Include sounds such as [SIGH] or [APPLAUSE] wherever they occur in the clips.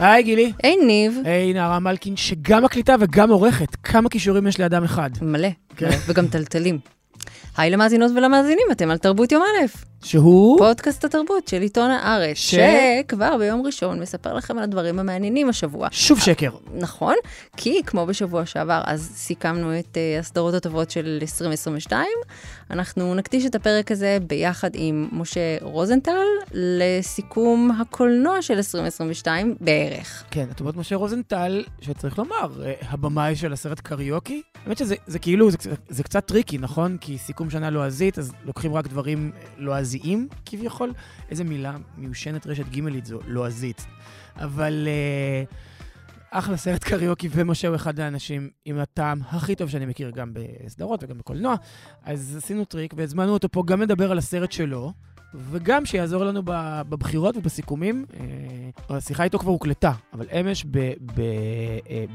היי גילי. היי ניב. היי נערה מלקין, שגם מקליטה וגם עורכת. כמה כישורים יש לאדם אחד. מלא. כן. וגם טלטלים. היי למאזינות ולמאזינים, אתם על תרבות יום א', שהוא? פודקאסט התרבות של עיתון הארץ, ש- שכבר ביום ראשון מספר לכם על הדברים המעניינים השבוע. שוב שקר. נכון, כי כמו בשבוע שעבר, אז סיכמנו את uh, הסדרות הטובות של 2022. אנחנו נקדיש את הפרק הזה ביחד עם משה רוזנטל לסיכום הקולנוע של 2022 בערך. כן, את אומרת משה רוזנטל, שצריך לומר, אה, הבמאי של הסרט קריוקי. האמת שזה זה כאילו, זה, זה קצת טריקי, נכון? כי סיכום שנה לועזית, אז לוקחים רק דברים אה, לועזיים כביכול. איזה מילה מיושנת רשת גימלית זו, לועזית. אבל אה, אחלה סרט קריוקי, ומשה הוא אחד האנשים עם הטעם הכי טוב שאני מכיר גם בסדרות וגם בקולנוע. אז עשינו טריק והזמנו אותו פה גם לדבר על הסרט שלו. וגם שיעזור לנו בבחירות ובסיכומים. אה, השיחה איתו כבר הוקלטה, אבל אמש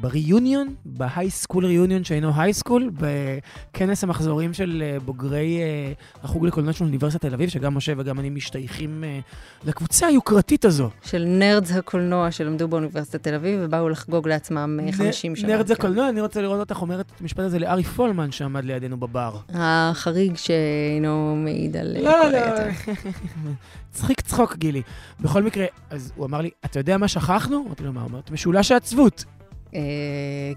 ב reunion, ב high school reunion שאינו high school, בכנס המחזורים של אה, בוגרי אה, החוג לקולנוע של אוניברסיטת תל אביב, שגם משה וגם אני משתייכים לקבוצה היוקרתית הזו. של nerds הקולנוע שלמדו באוניברסיטת תל אביב ובאו לחגוג לעצמם אה, 50 שנה. nerds, זה כן. קולנוע, אני רוצה לראות אותך אומרת את המשפט הזה לארי פולמן שעמד לידינו בבר. החריג שאינו מעיד על אה, לא, כל לא, היתר. צחיק צחוק, גילי. בכל מקרה, אז הוא אמר לי, אתה יודע מה שכחנו? אמרתי לו, מה? הוא אמר, את משולש העצבות. אה,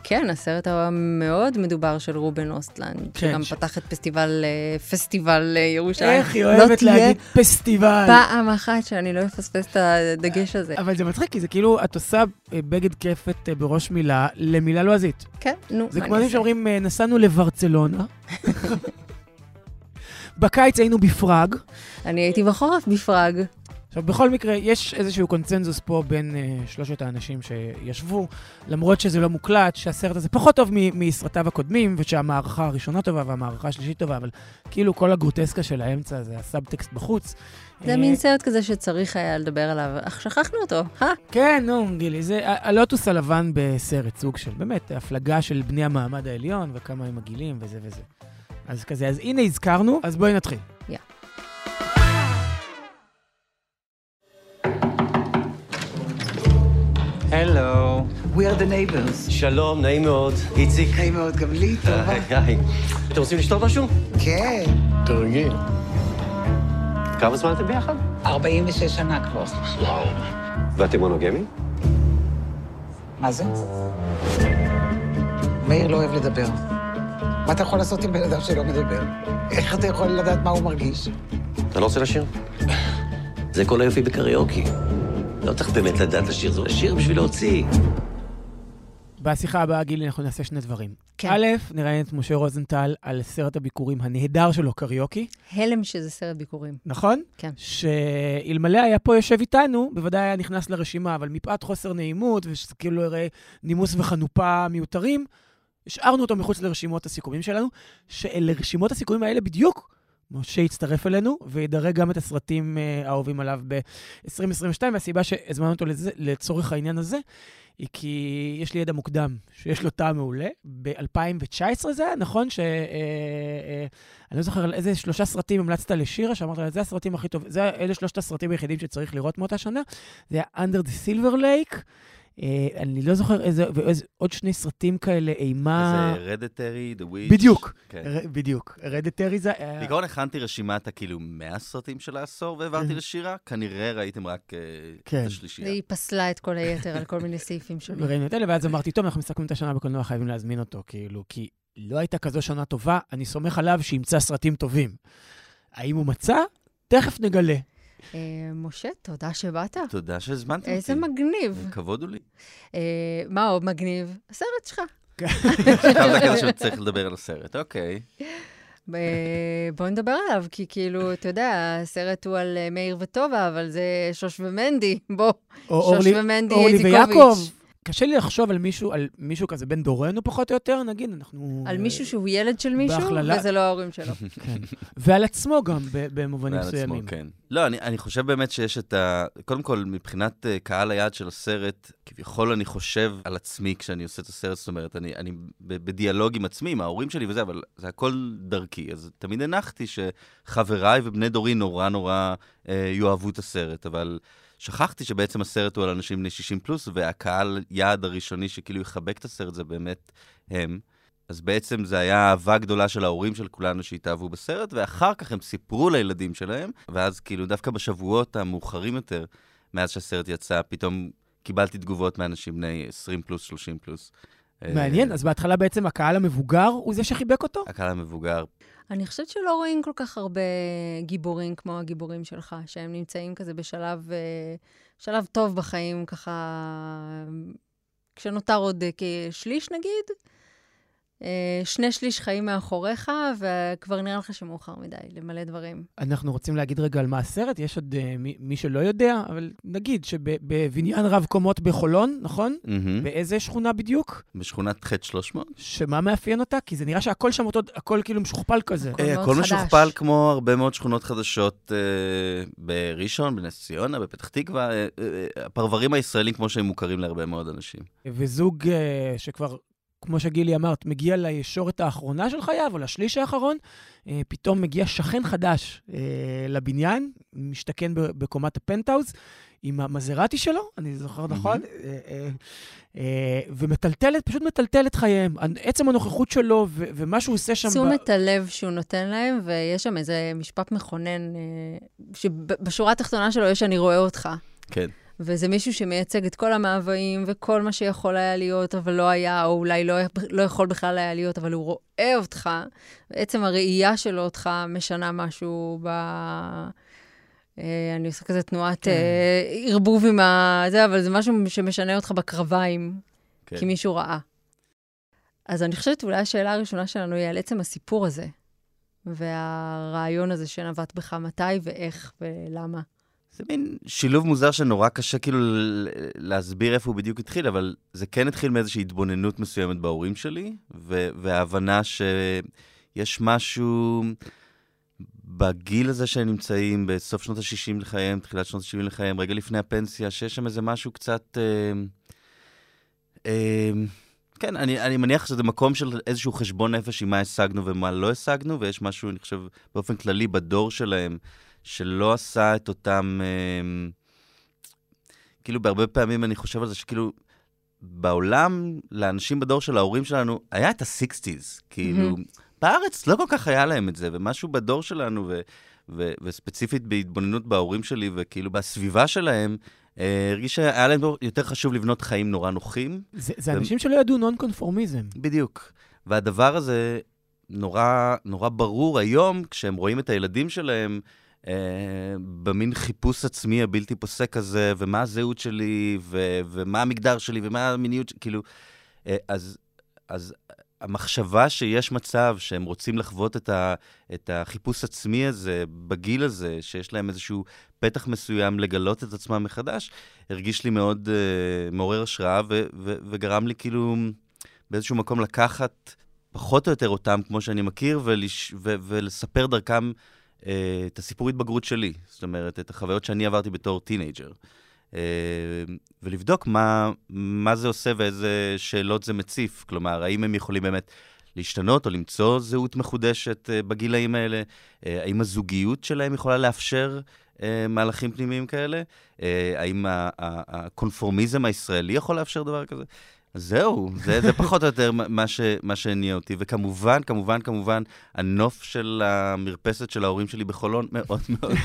כן, הסרט המאוד מדובר של רובן אוסטלנד, כן, שגם ש- פתח את פסטיבל, אה, פסטיבל אה, ירושלים. איך היא לא אוהבת להגיד פסטיבל. פעם אחת שאני לא אפספס את הדגש הזה. אבל זה מצחיק, כי זה כאילו, את עושה בגד אה, בראש מילה למילה לועזית. כן, נו, זה כמו אנשים שאומרים, נסענו לברצלונה. [LAUGHS] בקיץ היינו בפראג. אני הייתי בחורף בפראג. עכשיו, בכל מקרה, יש איזשהו קונצנזוס פה בין uh, שלושת האנשים שישבו, למרות שזה לא מוקלט, שהסרט הזה פחות טוב מ- מסרטיו הקודמים, ושהמערכה הראשונה טובה והמערכה השלישית טובה, אבל כאילו כל הגרוטסקה של האמצע זה הסאבטקסט בחוץ. זה אה, מין סרט כזה שצריך היה לדבר עליו, אך שכחנו אותו, אה? כן, נו, גילי, זה הלוטוס הלבן בסרט, סוג של, באמת, הפלגה של בני המעמד העליון, וכמה הם מגעילים וזה וזה. אז כזה, אז הנה הזכרנו, אז בואי נתחיל. הלו. We are the neighbors. שלום, נעים מאוד. איציק. נעים מאוד, גם לי, טובה. היי, היי. אתם רוצים לשתות משהו? כן, תרגיל. כמה זמן אתם ביחד? 46 שנה כבר. וואו. ואתם מונוגמים? מה זה? מאיר לא אוהב לדבר. מה אתה יכול לעשות עם בן אדם שלא מדבר? איך אתה יכול לדעת מה הוא מרגיש? אתה לא רוצה לשיר? זה כל היופי בקריוקי. לא צריך באמת לדעת לשיר, זה לשיר בשביל להוציא. בשיחה הבאה, גילי, אנחנו נעשה שני דברים. כן. א', נראיין את משה רוזנטל על סרט הביקורים הנהדר שלו, קריוקי, הלם שזה סרט ביקורים. נכון? כן. שאלמלא היה פה יושב איתנו, בוודאי היה נכנס לרשימה, אבל מפאת חוסר נעימות, ושזה כאילו לא יראה נימוס וחנופה מיותרים, השארנו אותו מחוץ לרשימות הסיכומים שלנו, שלרשימות הסיכומים האלה בדיוק, משה יצטרף אלינו, וידרג גם את הסרטים אה, האהובים עליו ב-2022, והסיבה שהזמנו אותו לזה, לצורך העניין הזה, היא כי יש לי ידע מוקדם, שיש לו טעם מעולה. ב-2019 זה היה, נכון? ש... אה, אה, אני לא זוכר על איזה שלושה סרטים המלצת לשירה, שאמרת לה, זה הסרטים הכי טובים, אלה שלושת הסרטים היחידים שצריך לראות מאותה שנה. זה היה Under the Silver Lake. אה, אני לא זוכר איזה, ואיזה, עוד שני סרטים כאלה, אימה... זה רדטרי, The Witch. בדיוק, כן. ר- בדיוק. רדטרי זה... היה- בעיקרון הכנתי רשימת הכאילו 100 סרטים של העשור והעברתי כן. לשירה, כנראה ראיתם רק אה, כן. את השלישייה. והיא פסלה את כל היתר על כל מיני סעיפים שונים. וראינו את אלה, ואז אמרתי, טוב, אנחנו מסתכלים את השנה בקולנוע, חייבים להזמין אותו, כאילו, כי לא הייתה כזו שנה טובה, אני סומך עליו שימצא סרטים טובים. האם הוא מצא? תכף נגלה. אה, משה, תודה שבאת. תודה שהזמנתם אותי. איזה מגניב. כבוד הוא לי. אה, מה עוד מגניב? הסרט שלך. עכשיו זה כזה שצריך לדבר על הסרט, אוקיי. אה, בוא נדבר עליו, כי כאילו, אתה יודע, הסרט הוא על מאיר וטובה, אבל זה שוש ומנדי. בוא, שוש אורלי- ומנדי אורלי איזיקוביץ'. ויעקב. קשה לי לחשוב על מישהו, על מישהו כזה בין דורנו פחות או יותר, נגיד, אנחנו... על מישהו שהוא ילד של מישהו, בהכללה- וזה לא ההורים שלו. [LAUGHS] כן. ועל עצמו גם, במובנים ועל עצמו, מסוימים. כן. לא, אני, אני חושב באמת שיש את ה... קודם כל, מבחינת uh, קהל היעד של הסרט, כביכול אני חושב על עצמי כשאני עושה את הסרט, זאת אומרת, אני, אני בדיאלוג עם עצמי, עם ההורים שלי וזה, אבל זה הכל דרכי. אז תמיד הנחתי שחבריי ובני דורי נורא נורא uh, יאהבו את הסרט, אבל שכחתי שבעצם הסרט הוא על אנשים בני 60 פלוס, והקהל יעד הראשוני שכאילו יחבק את הסרט זה באמת הם. אז בעצם זה היה אהבה גדולה של ההורים של כולנו שהתאהבו בסרט, ואחר כך הם סיפרו לילדים שלהם, ואז כאילו דווקא בשבועות המאוחרים יותר, מאז שהסרט יצא, פתאום קיבלתי תגובות מאנשים בני 20 פלוס, 30 פלוס. מעניין, אה, אז בהתחלה בעצם הקהל המבוגר הוא זה שחיבק אותו? הקהל המבוגר. אני חושבת שלא רואים כל כך הרבה גיבורים כמו הגיבורים שלך, שהם נמצאים כזה בשלב אה, שלב טוב בחיים, ככה, כשנותר עוד אה, כשליש נגיד. אה, שני שליש חיים מאחוריך, וכבר נראה לך שמאוחר מדי למלא דברים. אנחנו רוצים להגיד רגע על מה הסרט, יש עוד uh, מי, מי שלא יודע, אבל נגיד שבבניין רב קומות בחולון, נכון? מהמם. באיזה שכונה בדיוק? בשכונת ח' 300. שמה מאפיין אותה? כי זה נראה שהכל שם אותו, הכל כאילו משוכפל כזה. הכל אה, מאוד הכל חדש. משוכפל כמו הרבה מאוד שכונות חדשות אה, בראשון, בנס ציונה, בפתח תקווה, אה, אה, הפרברים הישראלים כמו שהם מוכרים להרבה מאוד אנשים. וזוג uh, שכבר, כמו שגילי אמרת, מגיע לישורת האחרונה של חייו, או לשליש האחרון, uh, פתאום מגיע שכן חדש uh, לבניין, משתכן בקומת הפנטהאוז, עם המזרטי שלו, אני זוכר נכון, אה, אה, אה, ומטלטל, את- פשוט מטלטל את חייהם. עצם הנוכחות שלו ומה שהוא עושה שם... תשומת הלב שהוא נותן להם, ויש שם איזה משפט מכונן, אה, שבשורה התחתונה שלו יש אני רואה אותך. כן. וזה מישהו שמייצג את כל המאוויים וכל מה שיכול היה להיות, אבל לא היה, או אולי לא, לא יכול בכלל היה להיות, אבל הוא רואה אותך, ועצם הראייה שלו אותך משנה משהו ב... אה, אני עושה כזה תנועת כן. אה, ערבוב עם ה... זה, אבל זה משהו שמשנה אותך בקרביים, כן. כי מישהו ראה. אז אני חושבת אולי השאלה הראשונה שלנו היא על עצם הסיפור הזה, והרעיון הזה שנבט בך מתי ואיך ולמה. זה מין שילוב מוזר שנורא קשה כאילו להסביר איפה הוא בדיוק התחיל, אבל זה כן התחיל מאיזושהי התבוננות מסוימת בהורים שלי, וההבנה שיש משהו בגיל הזה שהם נמצאים, בסוף שנות ה-60 לחייהם, תחילת שנות ה-70 לחייהם, רגע לפני הפנסיה, שיש שם איזה משהו קצת... אה, אה, כן, אני, אני מניח שזה מקום של איזשהו חשבון נפש עם מה השגנו ומה לא השגנו, ויש משהו, אני חושב, באופן כללי בדור שלהם, שלא עשה את אותם... אה, כאילו, בהרבה פעמים אני חושב על זה שכאילו, בעולם, לאנשים בדור של ההורים שלנו, היה את ה-60's, כאילו, בארץ לא כל כך היה להם את זה, ומשהו בדור שלנו, ו, ו, וספציפית בהתבוננות בהורים שלי, וכאילו בסביבה שלהם, אה, הרגיש שהיה להם יותר חשוב לבנות חיים נורא נוחים. זה, זה אנשים שלא ידעו נון-קונפורמיזם. בדיוק. והדבר הזה נורא, נורא ברור היום, כשהם רואים את הילדים שלהם אה, במין חיפוש עצמי הבלתי פוסק הזה, ומה הזהות שלי, ו, ומה המגדר שלי, ומה המיניות, שלי, כאילו... אה, אז, אז המחשבה שיש מצב שהם רוצים לחוות את, ה, את החיפוש עצמי הזה, בגיל הזה, שיש להם איזשהו פתח מסוים לגלות את עצמם מחדש, הרגיש לי מאוד uh, מעורר השראה, ו, ו, וגרם לי כאילו באיזשהו מקום לקחת פחות או יותר אותם, כמו שאני מכיר, ולש, ו, ולספר דרכם את הסיפור התבגרות שלי. זאת אומרת, את החוויות שאני עברתי בתור teenager. Uh, ולבדוק מה, מה זה עושה ואיזה שאלות זה מציף. כלומר, האם הם יכולים באמת להשתנות או למצוא זהות מחודשת uh, בגילאים האלה? האם הזוגיות שלהם יכולה לאפשר מהלכים פנימיים כאלה? האם הקונפורמיזם הישראלי יכול לאפשר דבר כזה? זהו, זה, זה פחות או יותר מה, ש, מה שהניע אותי. וכמובן, כמובן, כמובן, הנוף של המרפסת של ההורים שלי בחולון [LAUGHS] מאוד מאוד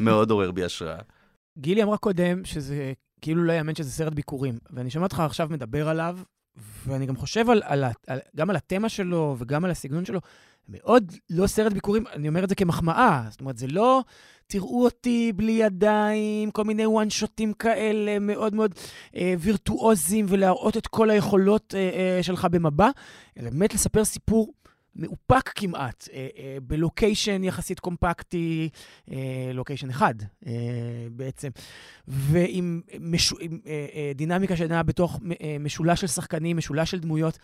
מאוד עורר בי השראה. גילי אמרה קודם שזה כאילו לא יאמן שזה סרט ביקורים, ואני שומע אותך עכשיו מדבר עליו, ואני גם חושב על, על, על, גם על התמה שלו וגם על הסגנון שלו. מאוד לא סרט ביקורים, אני אומר את זה כמחמאה. זאת אומרת, זה לא תראו אותי בלי ידיים, כל מיני וואן שוטים כאלה מאוד מאוד אה, וירטואוזיים, ולהראות את כל היכולות אה, אה, שלך במבע, אלא באמת לספר סיפור מאופק כמעט, אה, אה, בלוקיישן יחסית קומפקטי, אה, לוקיישן אחד בעצם, ועם משו, עם, דינמיקה שנעה בתוך משולש של שחקנים, משולש של דמויות.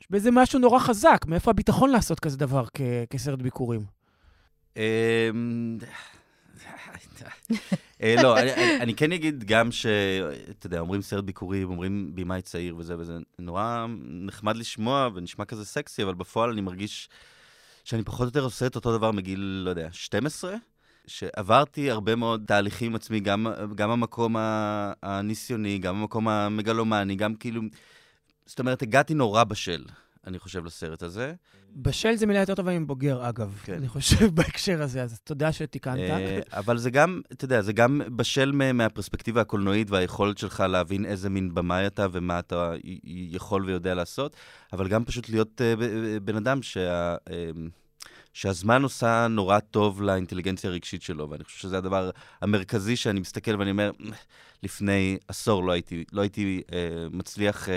יש בזה משהו נורא חזק, מאיפה הביטחון לעשות כזה דבר כ- כסרט ביקורים? אמ, אה, לא, אני- כן אגיד גם ש... אתה יודע, אומרים סרט ביקורים, אומרים במאי צעיר וזה וזה, נורא נחמד לשמוע ונשמע כזה סקסי, אבל בפועל אני מרגיש שאני פחות או יותר עושה את אותו דבר מגיל, לא יודע, 12. שעברתי הרבה מאוד תהליכים עם עצמי, גם, גם המקום הניסיוני, גם המקום המגלומני, גם כאילו... זאת אומרת, הגעתי נורא בשל, אני חושב, לסרט הזה. בשל זה מילה יותר טובה עם בוגר, אגב. כן. אני חושב [LAUGHS] בהקשר הזה, אז תודה שתיקנת. אה, אבל זה גם, אתה יודע, זה גם בשל מהפרספקטיבה הקולנועית והיכולת שלך להבין איזה מין במאי אתה ומה אתה יכול ויודע לעשות, אבל גם פשוט להיות uh, ב- בן אדם שה... שהזמן עושה נורא טוב לאינטליגנציה הרגשית שלו, ואני חושב שזה הדבר המרכזי שאני מסתכל ואני אומר, לפני עשור לא הייתי, לא הייתי uh, מצליח uh,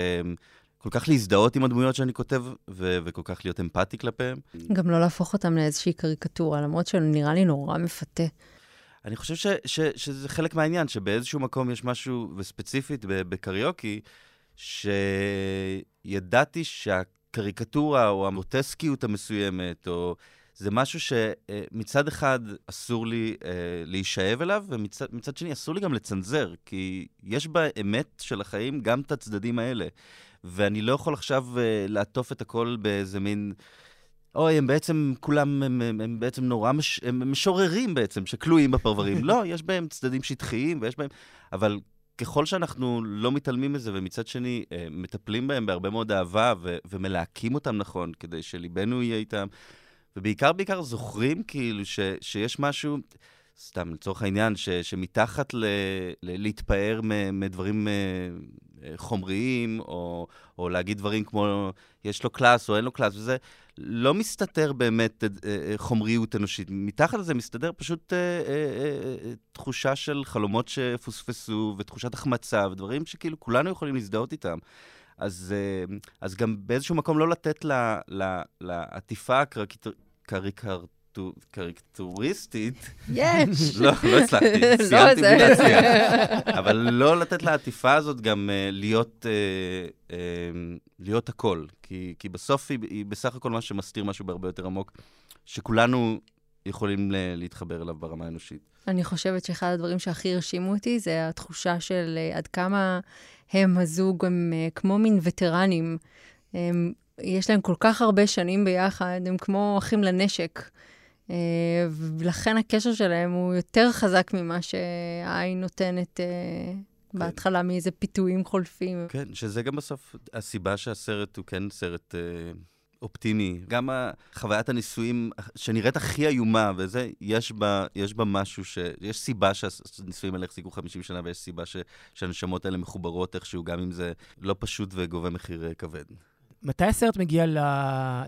כל כך להזדהות עם הדמויות שאני כותב, ו- וכל כך להיות אמפתי כלפיהם. גם לא להפוך אותם לאיזושהי קריקטורה, למרות שנראה לי נורא מפתה. אני חושב ש, ש, שזה חלק מהעניין, שבאיזשהו מקום יש משהו, וספציפית בקריוקי, שידעתי שהקריקטורה או המוטסקיות המסוימת, או זה משהו שמצד אחד אסור לי אה, להישאב אליו, ומצד שני אסור לי גם לצנזר, כי יש באמת של החיים גם את הצדדים האלה. ואני לא יכול עכשיו uh, לעטוף את הכל באיזה מין... אוי, הם בעצם, כולם, הם, הם, הם בעצם נורא, מש, הם משוררים בעצם, שכלואים בפרברים. [LAUGHS] לא, יש בהם צדדים שטחיים ויש בהם... אבל ככל שאנחנו לא מתעלמים מזה, ומצד שני uh, מטפלים בהם בהרבה מאוד אהבה ו- ומלהקים אותם נכון, כדי שליבנו יהיה איתם, ובעיקר, בעיקר זוכרים כאילו ש- שיש משהו... סתם, לצורך העניין, ש, שמתחת ל, ל, להתפאר מדברים אה, חומריים, או, או להגיד דברים כמו יש לו קלאס או אין לו קלאס, וזה לא מסתתר באמת אה, אה, חומריות אנושית. מתחת לזה מסתדר פשוט אה, אה, אה, תחושה של חלומות שפוספסו, ותחושת החמצה, ודברים שכאילו כולנו יכולים להזדהות איתם. אז, אה, אז גם באיזשהו מקום לא לתת לעטיפה הקריקטורית. קריקטוריסטית. יש. לא, לא הצלחתי, [LAUGHS] לא, סיימתי בלי להצליח. אבל לא לתת לעטיפה הזאת גם אה, להיות, אה, אה, להיות הכל. כי, כי בסוף היא, היא בסך הכל מה שמסתיר משהו בהרבה יותר עמוק, שכולנו יכולים להתחבר אליו ברמה האנושית. אני חושבת שאחד הדברים שהכי הרשימו אותי זה התחושה של עד כמה הם הזוג, הם כמו מין וטרנים. הם, יש להם כל כך הרבה שנים ביחד, הם כמו אחים לנשק. אה, ולכן הקשר שלהם הוא יותר חזק ממה שהעין נותנת אה, בהתחלה מאיזה פיתויים חולפים. כן, שזה גם בסוף הסיבה שהסרט הוא כן סרט אה, אופטימי. גם חוויית הנישואים שנראית הכי איומה, וזה, יש בה, יש בה משהו ש... יש סיבה שהנישואים האלה החזיקו 50 שנה, ויש סיבה ש... שהנשמות האלה מחוברות איכשהו, גם אם זה לא פשוט וגובה מחיר כבד. מתי הסרט מגיע ל-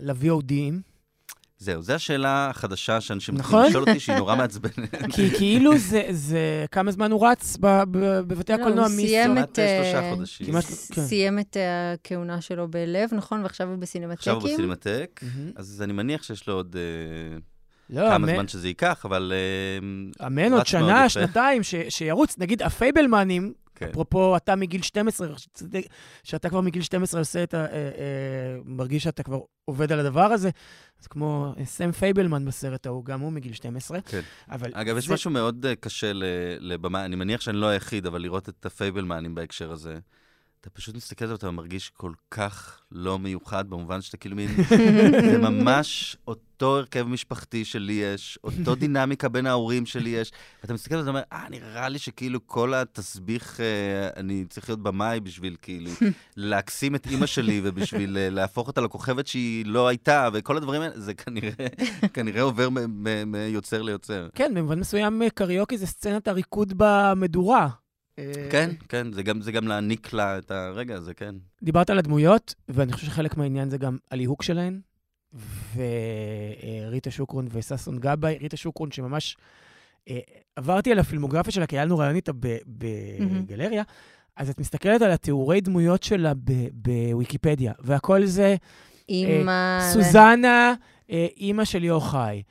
ל-VODים? זהו, זו השאלה החדשה שאנשים נכון. מתחילים לשאול אותי, שהיא נורא מעצבנת. כי כאילו זה, זה, כמה זמן הוא רץ ב- ב- בבתי לא, הקולנוע? הוא מי- סיים את... שלושה אה, חודשים. כן. סיים את הכהונה שלו בלב, נכון? ועכשיו הוא בסינמטקים. עכשיו הוא בסינמטק. אז אני מניח שיש לו עוד אה, לא, כמה אמן- זמן שזה ייקח, אבל... אה, אמן, עוד שנה. שנתיים, ש- שירוץ. נגיד, הפייבלמנים, כן. אפרופו, אתה מגיל 12, שאתה כבר מגיל 12 עושה את ה... אה, אה, מרגיש שאתה כבר עובד על הדבר הזה, אז כמו אה, סם פייבלמן בסרט ההוא, גם הוא מגיל 12. כן. אבל אגב, יש זה- משהו מאוד קשה לבמאי, אני מניח שאני לא היחיד, אבל לראות את הפייבלמנים בהקשר הזה. אתה פשוט מסתכל על זה ואתה מרגיש כל כך לא מיוחד, במובן שאתה כאילו מין... [LAUGHS] זה ממש אותו הרכב משפחתי שלי יש, אותו דינמיקה בין ההורים שלי יש. ואתה מסתכל על זה ואומר, אה, נראה לי שכאילו כל התסביך, אה, אני צריך להיות במאי בשביל כאילו להקסים את אימא שלי ובשביל אה, להפוך אותה לכוכבת שהיא לא הייתה, וכל הדברים האלה, זה כנראה, כנראה עובר מ- מ- מיוצר ליוצר. כן, במובן מסוים אה, קריוקי זה סצנת הריקוד במדורה. אה, כן, כן, זה גם, זה גם להעניק לה את הרגע הזה, כן. דיברת על הדמויות, ואני חושב שחלק מהעניין זה גם הליהוק שלהן. וריטה שוקרון וששון גבאי, ריטה שוקרון שממש... אה, עברתי על הפילמוגרפיה שלה, כי היה לנו רעיון איתה ב- בגלריה, אז את מסתכלת על התיאורי דמויות שלה ב- בוויקיפדיה, והכל זה אימא... סוזנה, אה, אימא של יוחאי.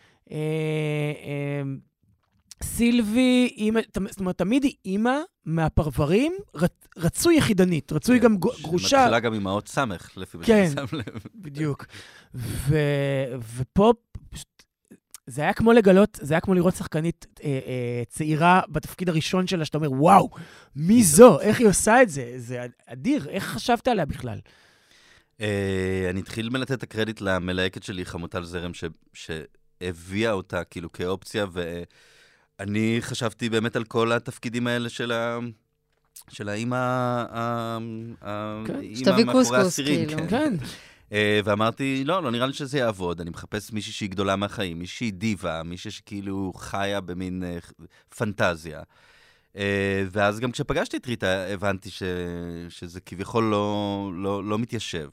סילבי, אימא, זאת אומרת, תמיד היא אימא מהפרברים, רצ- רצוי יחידנית, רצוי גם גו- גרושה. שמתחילה גם עם האות סמך, לפי מה כן. שאני שם לב. בדיוק. ו, ופה זה היה כמו לגלות, זה היה כמו לראות שחקנית אה, אה, צעירה בתפקיד הראשון שלה, שאתה אומר, וואו, מי זו? איך היא עושה את זה? זה אדיר, איך חשבת עליה בכלל? אה, אני אתחיל מלתת את הקרדיט למלהקת שלי, חמוטל זרם, ש- שהביאה אותה כאילו כאופציה, אני חשבתי באמת על כל התפקידים האלה של ה... של האימא, כן. האימא מאחורי האסירים, כאילו. כן. אה, ואמרתי, לא, לא נראה לי שזה יעבוד, אני מחפש מישהי שהיא גדולה מהחיים, מישהי דיבה, מישהי שכאילו חיה במין אה, פנטזיה. אה, ואז גם כשפגשתי את ריטה, הבנתי ש, שזה כביכול לא, לא, לא מתיישב.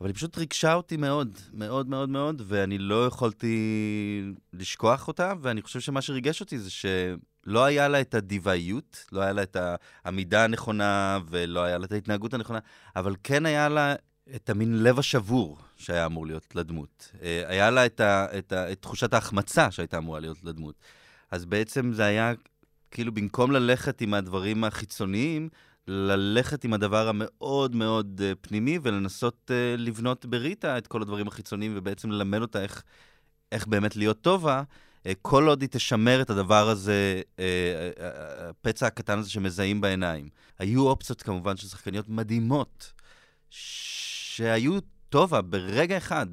אבל היא פשוט ריגשה אותי מאוד, מאוד מאוד מאוד, ואני לא יכולתי לשכוח אותה, ואני חושב שמה שריגש אותי זה שלא היה לה את הדיוואיות, לא היה לה את העמידה הנכונה, ולא היה לה את ההתנהגות הנכונה, אבל כן היה לה את המין לב השבור שהיה אמור להיות לדמות. אה, היה לה את, ה, את, ה, את תחושת ההחמצה שהייתה אמורה להיות לדמות. אז בעצם זה היה, כאילו, במקום ללכת עם הדברים החיצוניים, ללכת עם הדבר המאוד מאוד uh, פנימי ולנסות uh, לבנות בריטה את כל הדברים החיצוניים ובעצם ללמד אותה איך, איך באמת להיות טובה, uh, כל עוד היא תשמר את הדבר הזה, הפצע הקטן הזה שמזהים בעיניים. היו אופציות כמובן של שחקניות מדהימות, שהיו טובה ברגע אחד,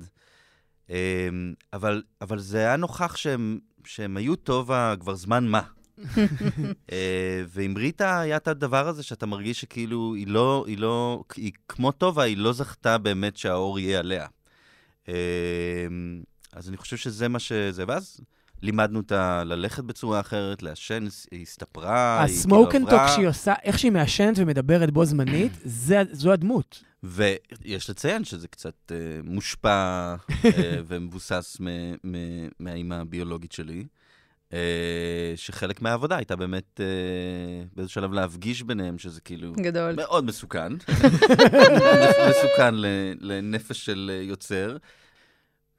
אבל, אבל זה היה נוכח שהם, שהם היו טובה כבר זמן מה. אה, ועם ריטה היה את הדבר הזה שאתה מרגיש שכאילו היא לא, היא לא, היא כמו טובה, היא לא זכתה באמת שהאור יהיה עליה. אה, אז אני חושב שזה מה שזה, ואז לימדנו אותה ללכת בצורה אחרת, לעשן, היא הסתפרה, היא כאילו עברה. שהיא עושה, איך שהיא מעשנת ומדברת בו זמנית, זה- זו הדמות. ויש לציין שזה קצת אה, מושפע אה, ומבוסס מהאימא הביולוגית שלי, שחלק מהעבודה הייתה באמת אה, באיזה שלב להפגיש ביניהם, שזה כאילו גדול. מאוד מסוכן. [LAUGHS] מסוכן לנפש של אה, יוצר.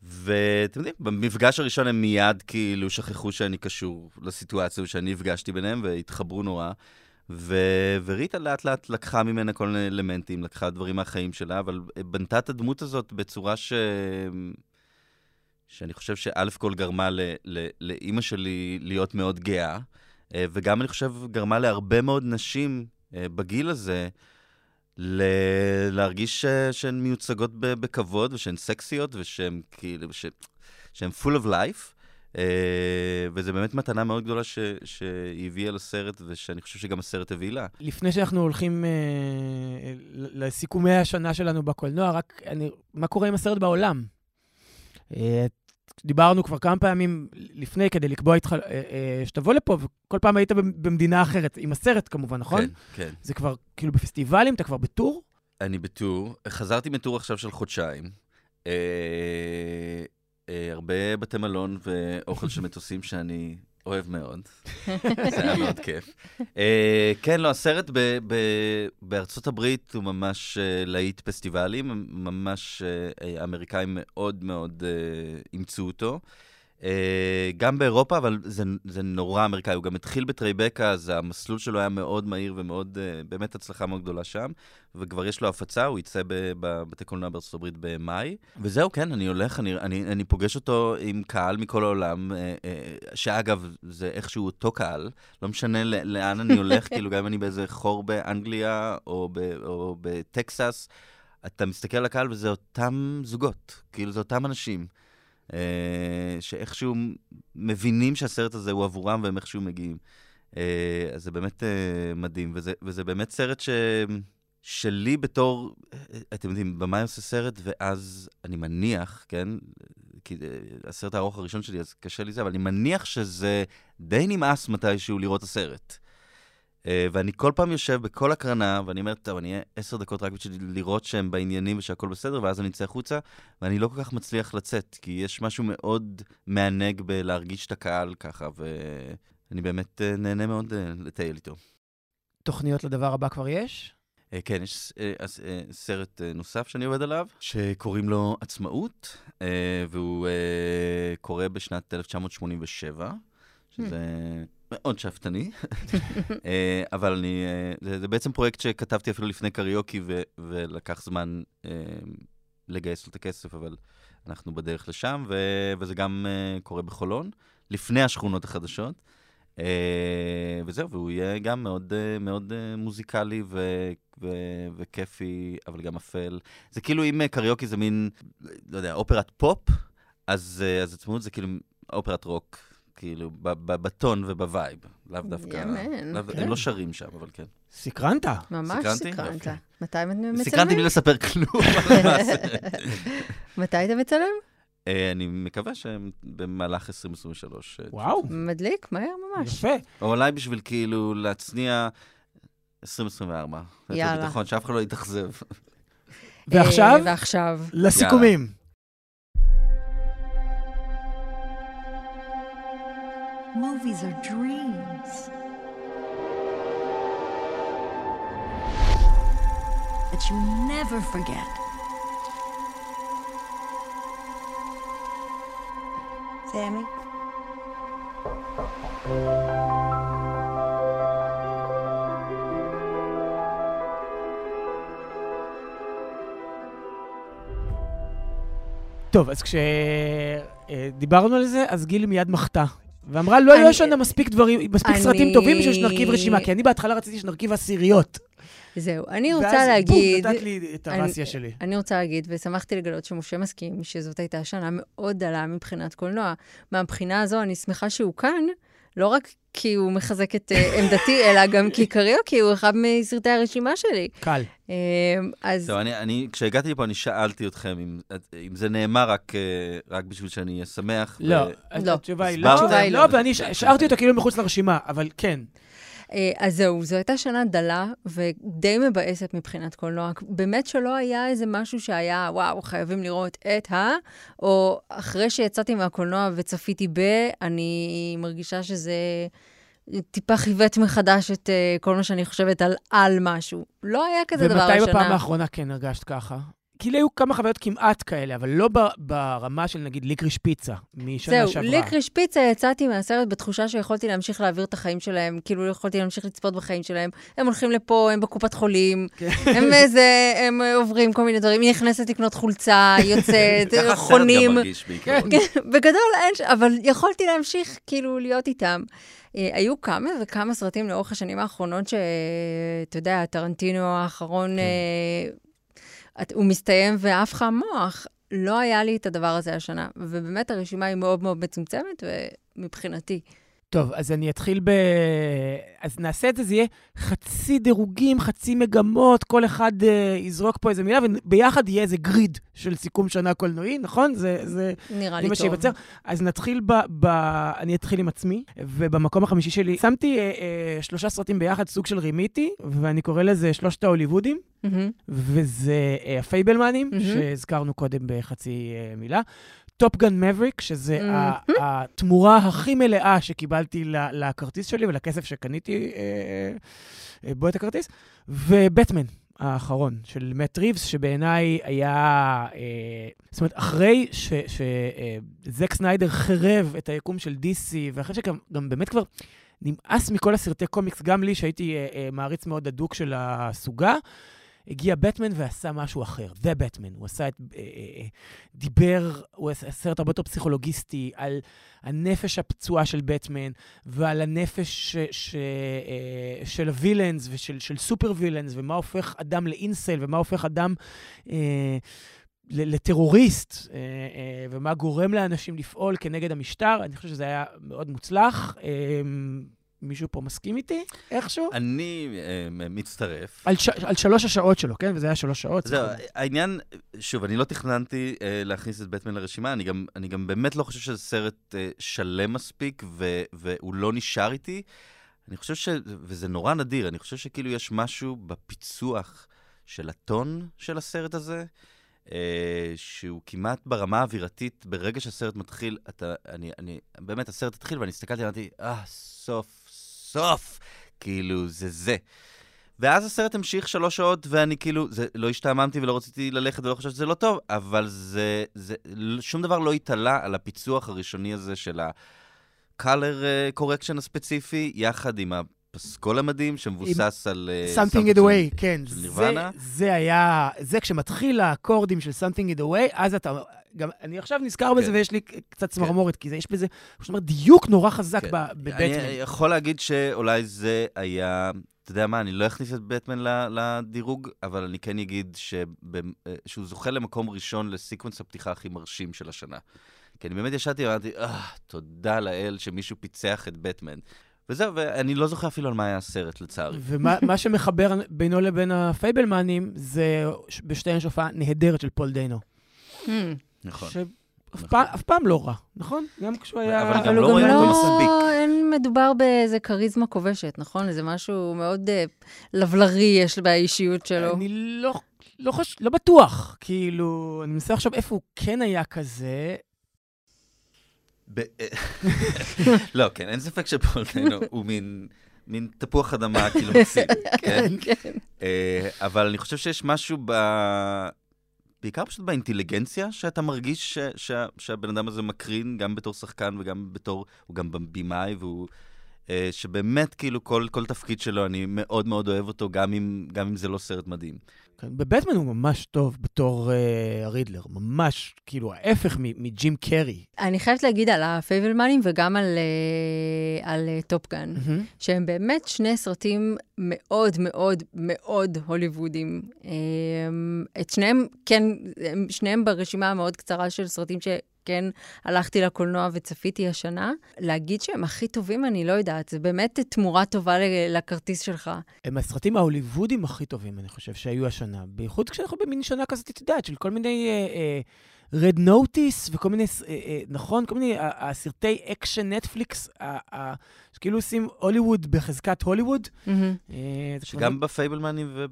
ואתם יודעים, במפגש הראשון הם מיד כאילו שכחו שאני קשור לסיטואציה ושאני הפגשתי ביניהם והתחברו נורא. ו... וריטה לאט לאט לקחה ממנה כל מיני אלמנטים, לקחה דברים מהחיים שלה, אבל בנתה את הדמות הזאת בצורה ש... שאני חושב שא' כל גרמה. לאימא שלי להיות מאוד גאה, אה, וגם אני חושב גרמה להרבה מאוד נשים אה, בגיל הזה ל... להרגיש ש... שהן מיוצגות ב... בכבוד ושהן סקסיות ושהן כאילו, ש... שהן full of life. Uh, וזו באמת מתנה מאוד גדולה ש... שהיא הביאה לסרט, ושאני חושב שגם הסרט הביא לה. לפני שאנחנו הולכים אה, ל- לסיכומי השנה שלנו בקולנוע, רק אני, מה קורה עם הסרט בעולם? אה, דיברנו כבר כמה פעמים לפני כדי לקבוע איתך אה, אה, שתבוא לפה, וכל פעם היית במ- במדינה אחרת, עם הסרט כמובן, נכון? כן, כן. זה כבר כאילו בפסטיבלים, אתה כבר בטור? אני בטור, חזרתי מטור עכשיו של חודשיים. אה, אה, הרבה בתי מלון ואוכל [LAUGHS] של מטוסים שאני אוהב מאוד. [LAUGHS] זה היה מאוד כיף. אה, כן, לא, הסרט ב- ב- בארצות הברית הוא ממש אה, להיט פסטיבלים, ממש אה, האמריקאים מאוד מאוד אה, אימצו אותו. אה, גם באירופה, אבל זה, זה נורא אמריקאי. הוא גם התחיל בטרייבקה, אז המסלול שלו היה מאוד מהיר ומאוד, אה, באמת הצלחה מאוד גדולה שם. וכבר יש לו הפצה, הוא יצא בבתי קולנוע בארצות הברית במאי. וזהו, כן, אני הולך, אני, אני, אני פוגש אותו עם קהל מכל העולם, אה, אה, שאגב, זה איכשהו אותו קהל, לא משנה לאן אני הולך, [LAUGHS] כאילו גם אם אני באיזה חור באנגליה או, ב, או בטקסס, אתה מסתכל על הקהל וזה אותם זוגות, כאילו זה אותם אנשים. אה, שאיכשהו מבינים שהסרט הזה הוא עבורם והם איכשהו מגיעים. אה, אז זה באמת אה, מדהים, וזה, וזה באמת סרט ש... שלי בתור, אתם יודעים, במאי עושה סרט, ואז אני מניח, כן, כי הסרט הארוך הראשון שלי, אז קשה לי זה, אבל אני מניח שזה די נמאס מתישהו לראות הסרט. אה, ואני כל פעם יושב בכל הקרנה, ואני אומר, טוב, אני אהיה עשר דקות רק בשביל לראות שהם בעניינים ושהכול בסדר, ואז אני אצא החוצה, ואני לא כל כך מצליח לצאת, כי יש משהו מאוד מענג בלהרגיש את הקהל ככה, ואני באמת אה, נהנה מאוד אה, לטייל איתו. תוכניות לדבר הבא כבר יש? כן, יש סרט נוסף שאני עובד עליו, שקוראים לו עצמאות, והוא קורה בשנת 1987, שזה מאוד שאפתני, אה, אבל אני, אה, זה, זה בעצם פרויקט שכתבתי אפילו לפני קריוקי, ו, ולקח זמן אה, לגייס לו את הכסף, אבל אנחנו בדרך לשם, ו, וזה גם קורה בחולון, לפני השכונות החדשות. וזהו, והוא יהיה גם מאוד, מאוד מוזיקלי ו- ו- וכיפי, אבל גם אפל. זה כאילו אם קריוקי זה מין, לא יודע, אופרת פופ, אז, אז עצמאות זה כאילו אופרת רוק, כאילו, ב- ב- בטון וב vibe, לאו דווקא... yeah, man, לאו- כן. הם לא שרים שם, אבל כן. סקרנת. ממש? סקרנת. מתי אתם מצלמים? סקרנתי בלי לספר כלום על מה זה. [LAUGHS] מתי אתה מצלם? אה, אני מקווה שבמהלך 2023. אה, וואו, מדליק, מהר ממש. יפה. או אולי בשביל כאילו להצניע 2024. יאללה. ביטחון, שאף אחד לא יתאכזב. ועכשיו, אה, ועכשיו. לסיכומים. Movies are dreams. That you never forget. Sammy? טוב, אז כשדיברנו על זה, אז גילי מיד מחתה. ואמרה, לא, אני- יש לנו מספיק דברים, מספיק אני- סרטים טובים בשביל שנרכיב רשימה, כי אני בהתחלה רציתי שנרכיב עשיריות. זהו, אני רוצה ואז, להגיד... בום, נתת לי את אני- הרסיה שלי. אני רוצה להגיד, ושמחתי לגלות שמשה מסכים, שזאת הייתה שנה מאוד דלה מבחינת קולנוע. מהבחינה הזו, אני שמחה שהוא כאן, לא רק כי הוא מחזק את אה, עמדתי, אלא גם כי קריוקי הוא אחד מסרטי הרשימה שלי. קל. אה, אז טוב, אני, אני, כשהגעתי לפה, אני שאלתי אתכם אם, אם זה נאמר רק, אה, רק בשביל שאני אהיה שמח. לא, ו... לא. התשובה היא? לא. התשובה היא לא, לא. ואני השארתי אותו כאילו מחוץ לרשימה, אבל כן. אה, אז זהו, זו הייתה שנה דלה ודי מבאסת מבחינת קולנוע. באמת שלא היה איזה משהו שהיה, וואו, חייבים לראות את ה... או אחרי שיצאתי מהקולנוע וצפיתי ב... אני מרגישה שזה טיפה חיווט מחדש את אה, כל מה שאני חושבת על על משהו. לא היה כזה דבר השנה. ומתי בפעם האחרונה כן הרגשת ככה? כאילו היו כמה חוויות כמעט כאלה, אבל לא ברמה של נגיד ליקריש פיצה משנה זהו, שעברה. ליקריש פיצה יצאתי מהסרט בתחושה שיכולתי להמשיך להעביר את החיים שלהם, כאילו יכולתי להמשיך לצפות בחיים שלהם. הם הולכים לפה, הם בקופת חולים, כן. הם איזה, הם עוברים כל מיני דברים, היא נכנסת לקנות חולצה, [LAUGHS] יוצאת, ככה הסרט חונים. גם מרגיש בעיקרון. בגדול אין, אבל יכולתי להמשיך כאילו להיות איתם. אה, היו כמה וכמה סרטים לאורך השנים האחרונות שאתה יודע, טרנטינו האחרון, כן. את- הוא מסתיים ועף לך המוח. לא היה לי את הדבר הזה השנה, ובאמת הרשימה היא מאוד מאוד מצומצמת, ומבחינתי. טוב, אז אני אתחיל ב... אז נעשה את זה, זה יהיה חצי דירוגים, חצי מגמות, כל אחד uh, יזרוק פה איזה מילה, וביחד יהיה איזה גריד של סיכום שנה קולנועי, נכון? זה, זה, נראה זה לי מה טוב. שייווצר. אז נתחיל ב, ב... אני אתחיל עם עצמי, ובמקום החמישי שלי שמתי uh, uh, שלושה סרטים ביחד, סוג של רימיתי, ואני קורא לזה שלושת ההוליוודים, מהמם. וזה uh, הפייבלמנים, מהמם. שהזכרנו קודם בחצי uh, מילה. טופ גאן מבריק, שזה. ה- התמורה הכי מלאה שקיבלתי לכרטיס שלי ולכסף שקניתי אה, אה, בו את הכרטיס, ובאטמן. האחרון של מאט ריבס, שבעיניי היה... אה, זאת אומרת, אחרי שזק סניידר חירב את היקום של DC, ואחרי שגם גם באמת כבר נמאס מכל הסרטי קומיקס, גם לי, שהייתי אה, אה, מעריץ מאוד הדוק של הסוגה, הגיע בטמן ועשה משהו אחר, The Batman. הוא עשה את... אה, אה, דיבר, הוא עשה סרט הרבה יותר פסיכולוגיסטי על הנפש הפצועה של בטמן, ועל הנפש ש, ש, אה, של הווילאנס ושל של סופר וילאנס, ומה הופך אדם לאינסל, ומה הופך אדם אה, לטרוריסט, אה, אה, ומה גורם לאנשים לפעול כנגד המשטר. אני חושב שזה היה מאוד מוצלח. מישהו פה מסכים איתי איכשהו? אני אה, מצטרף. על, ש... על שלוש השעות שלו, כן? וזה היה שלוש שעות. זהו, העניין, שוב, אני לא תכננתי אה, להכניס את בטמן לרשימה, אני גם, אני גם באמת לא חושב שזה סרט אה, שלם מספיק, ו, והוא לא נשאר איתי. אני חושב ש... וזה נורא נדיר, אני חושב שכאילו יש משהו בפיצוח של הטון של הסרט הזה, אה, שהוא כמעט ברמה האווירתית, ברגע שהסרט מתחיל, אתה, אני, אני, באמת, הסרט התחיל ואני הסתכלתי ואמרתי, אה, סוף, סוף, כאילו, זה זה. ואז הסרט המשיך שלוש שעות, ואני כאילו, זה, לא השתעממתי ולא רציתי ללכת ולא חשבתי שזה לא טוב, אבל זה, זה, שום דבר לא התעלה על הפיצוח הראשוני הזה של ה-color uh, correction הספציפי, יחד עם הפסקול המדהים שמבוסס על... uh, Something it away, כן. של זה. זה היה, זה כשמתחיל האקורדים של Something it away, אז אתה, גם, אני עכשיו נזכר בזה כן. ויש לי קצת צמרמורת, כי זה, יש בזה, זאת אומרת, דיוק נורא חזק כן. ב- אני בבטמן. יכול להגיד שאולי זה היה... אתה יודע מה, אני לא אכניס את בטמן לדירוג, אבל אני כן אגיד אה, שהוא זוכה למקום ראשון לסיקוונס הפתיחה הכי מרשים של השנה. כי אני באמת ישבתי ואמרתי, אה, תודה לאל שמישהו פיצח את בטמן. וזהו, ואני לא זוכר אפילו על מה היה הסרט, לצערי. ומה מה שמחבר בינו לבין הפייבלמנים, זה בשתיהן יש הופעה נהדרת של פול דאנו. נכון. שאף נכון. פעם- אף פעם לא רע, נכון? גם כשהוא היה... אבל גם לא רואה אותו לא, מספיק. אין מדובר באיזה כריזמה כובשת, נכון? איזה משהו מאוד אה, לבלרי יש באישיות שלו. אני לא, לא, חוש... לא בטוח, כאילו, אני מנסה עכשיו איפה הוא כן היה כזה. ב- [LAUGHS] לא, כן, אין ספק שפול דיינו [LAUGHS] הוא מין... מין תפוח אדמה, כאילו מקסים, [LAUGHS] כן? כן. אה, אבל אני חושב שיש משהו ב... בעיקר פשוט באינטליגנציה שאתה מרגיש ש... ש... שהבן אדם הזה מקרין, גם בתור שחקן וגם בתור... הוא גם במאי, והוא... אה, שבאמת, כאילו, כל, כל תפקיד שלו, אני מאוד מאוד אוהב אותו, גם אם, גם אם זה לא סרט מדהים. כן, בבטמן הוא ממש טוב בתור אה, ה Riddler, ממש, כאילו, ההפך מ- מג'ים קרי. אני חייבת להגיד על הפייבלמנים וגם על, אה, על אה, Top Gun, מהמם. שהם באמת שני סרטים מאוד מאוד מאוד הוליוודים. אה, את שניהם, כן, הם שניהם ברשימה המאוד קצרה של סרטים שכן הלכתי לקולנוע וצפיתי השנה. להגיד שהם הכי טובים, אני לא יודעת. זה באמת תמורה טובה לכרטיס שלך. הם הסרטים ההוליוודים הכי טובים, אני חושב, שהיו השנה. בייחוד כשאנחנו במין שנה כזאת, את יודעת, של כל מיני Red Notice וכל מיני, אה, אה, נכון? כל מיני, הסרטי אקשן נטפליקס, שכאילו עושים הוליווד בחזקת הוליווד. אה, שגם בפייבלמנים וב...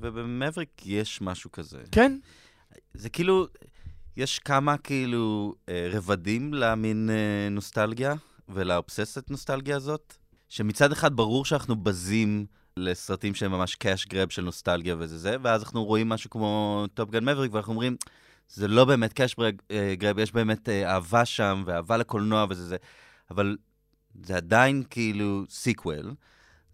וב Maverick יש משהו כזה. כן, זה כאילו, יש כמה כאילו אה, רבדים למין אה, נוסטלגיה ולאובססיית נוסטלגיה הזאת, שמצד אחד ברור שאנחנו בזים לסרטים שהם ממש cash grab של נוסטלגיה וזה זה, ואז אנחנו רואים משהו כמו Top Gun Maverick, ואנחנו אומרים, זה לא באמת cash grab, יש באמת אה, אהבה שם, ואהבה לקולנוע וזה זה, אבל זה עדיין כאילו sequel.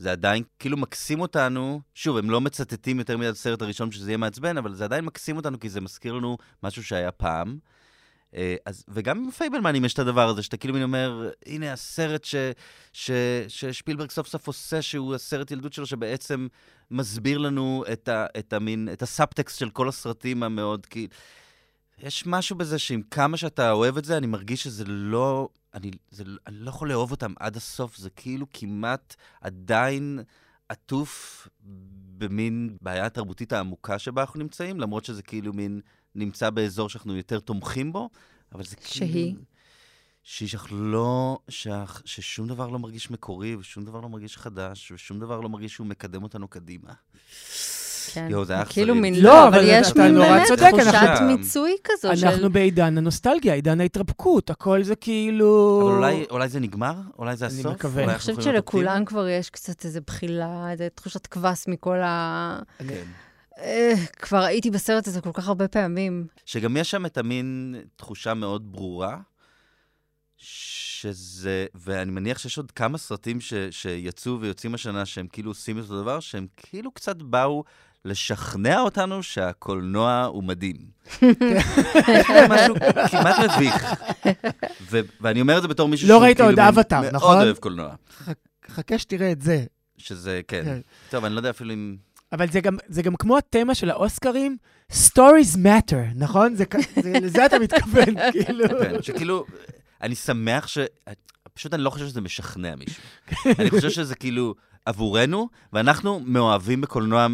זה עדיין כאילו מקסים אותנו, שוב, הם לא מצטטים יותר מדי את הסרט הראשון שזה יהיה מעצבן, אבל זה עדיין מקסים אותנו כי זה מזכיר לנו משהו שהיה פעם. אה, אז, וגם עם פייבלמנים יש את הדבר הזה, שאתה כאילו אומר, הנה הסרט ש, ש, ששפילברג סוף סוף עושה, שהוא הסרט ילדות שלו, שבעצם מסביר לנו את, ה, את, המין, את הסאבטקסט של כל הסרטים המאוד, כי... יש משהו בזה שעם כמה שאתה אוהב את זה, אני מרגיש שזה לא... אני, זה, אני לא יכול לאהוב אותם עד הסוף, זה כאילו כמעט עדיין עטוף במין בעיה התרבותית העמוקה שבה אנחנו נמצאים, למרות שזה כאילו מין נמצא באזור שאנחנו יותר תומכים בו, אבל זה כאילו... שהיא? שהיא שאנחנו לא... שאח, ששום דבר לא מרגיש מקורי, ושום דבר לא מרגיש חדש, ושום דבר לא מרגיש שהוא מקדם אותנו קדימה. כן. יואו, זה היה כאילו. מין, לא, אבל אבל יש אתה מין באמת צודק, תחושת אנחנו- מיצוי כזו של... אנחנו בעידן הנוסטלגיה, עידן ההתרפקות, הכל זה כאילו... אבל אולי, אולי זה נגמר? אולי זה אני הסוף? מקווה. אולי אני חושבת שלכולם כבר יש קצת איזו בחילה, איזו תחושת קבס מכל ה... כן. אה, כבר הייתי בסרט הזה כל כך הרבה פעמים. שגם יש שם את המין תחושה מאוד ברורה, שזה, ואני מניח שיש עוד כמה סרטים ש, שיצאו ויוצאים השנה שהם כאילו עושים את אותו דבר, שהם כאילו קצת באו לשכנע אותנו שהקולנוע הוא מדהים. [LAUGHS] יש להם משהו כמעט מביך. ו- ואני אומר את זה בתור מישהו לא שהוא ראית כאילו עוד מין- אבטאר, מאוד נכון? אוהב קולנוע. חכה שתראה את זה. שזה, כן. כן. טוב, אני לא יודע אפילו אם... אבל זה גם, זה גם כמו התמה של האוסקרים, Stories matter, נכון? זה, זה, לזה אתה מתכוון, [LAUGHS] כאילו. כן, שכאילו, אני שמח ש... פשוט אני לא חושב שזה משכנע מישהו. אני חושב שזה כאילו עבורנו, ואנחנו מאוהבים בקולנוע,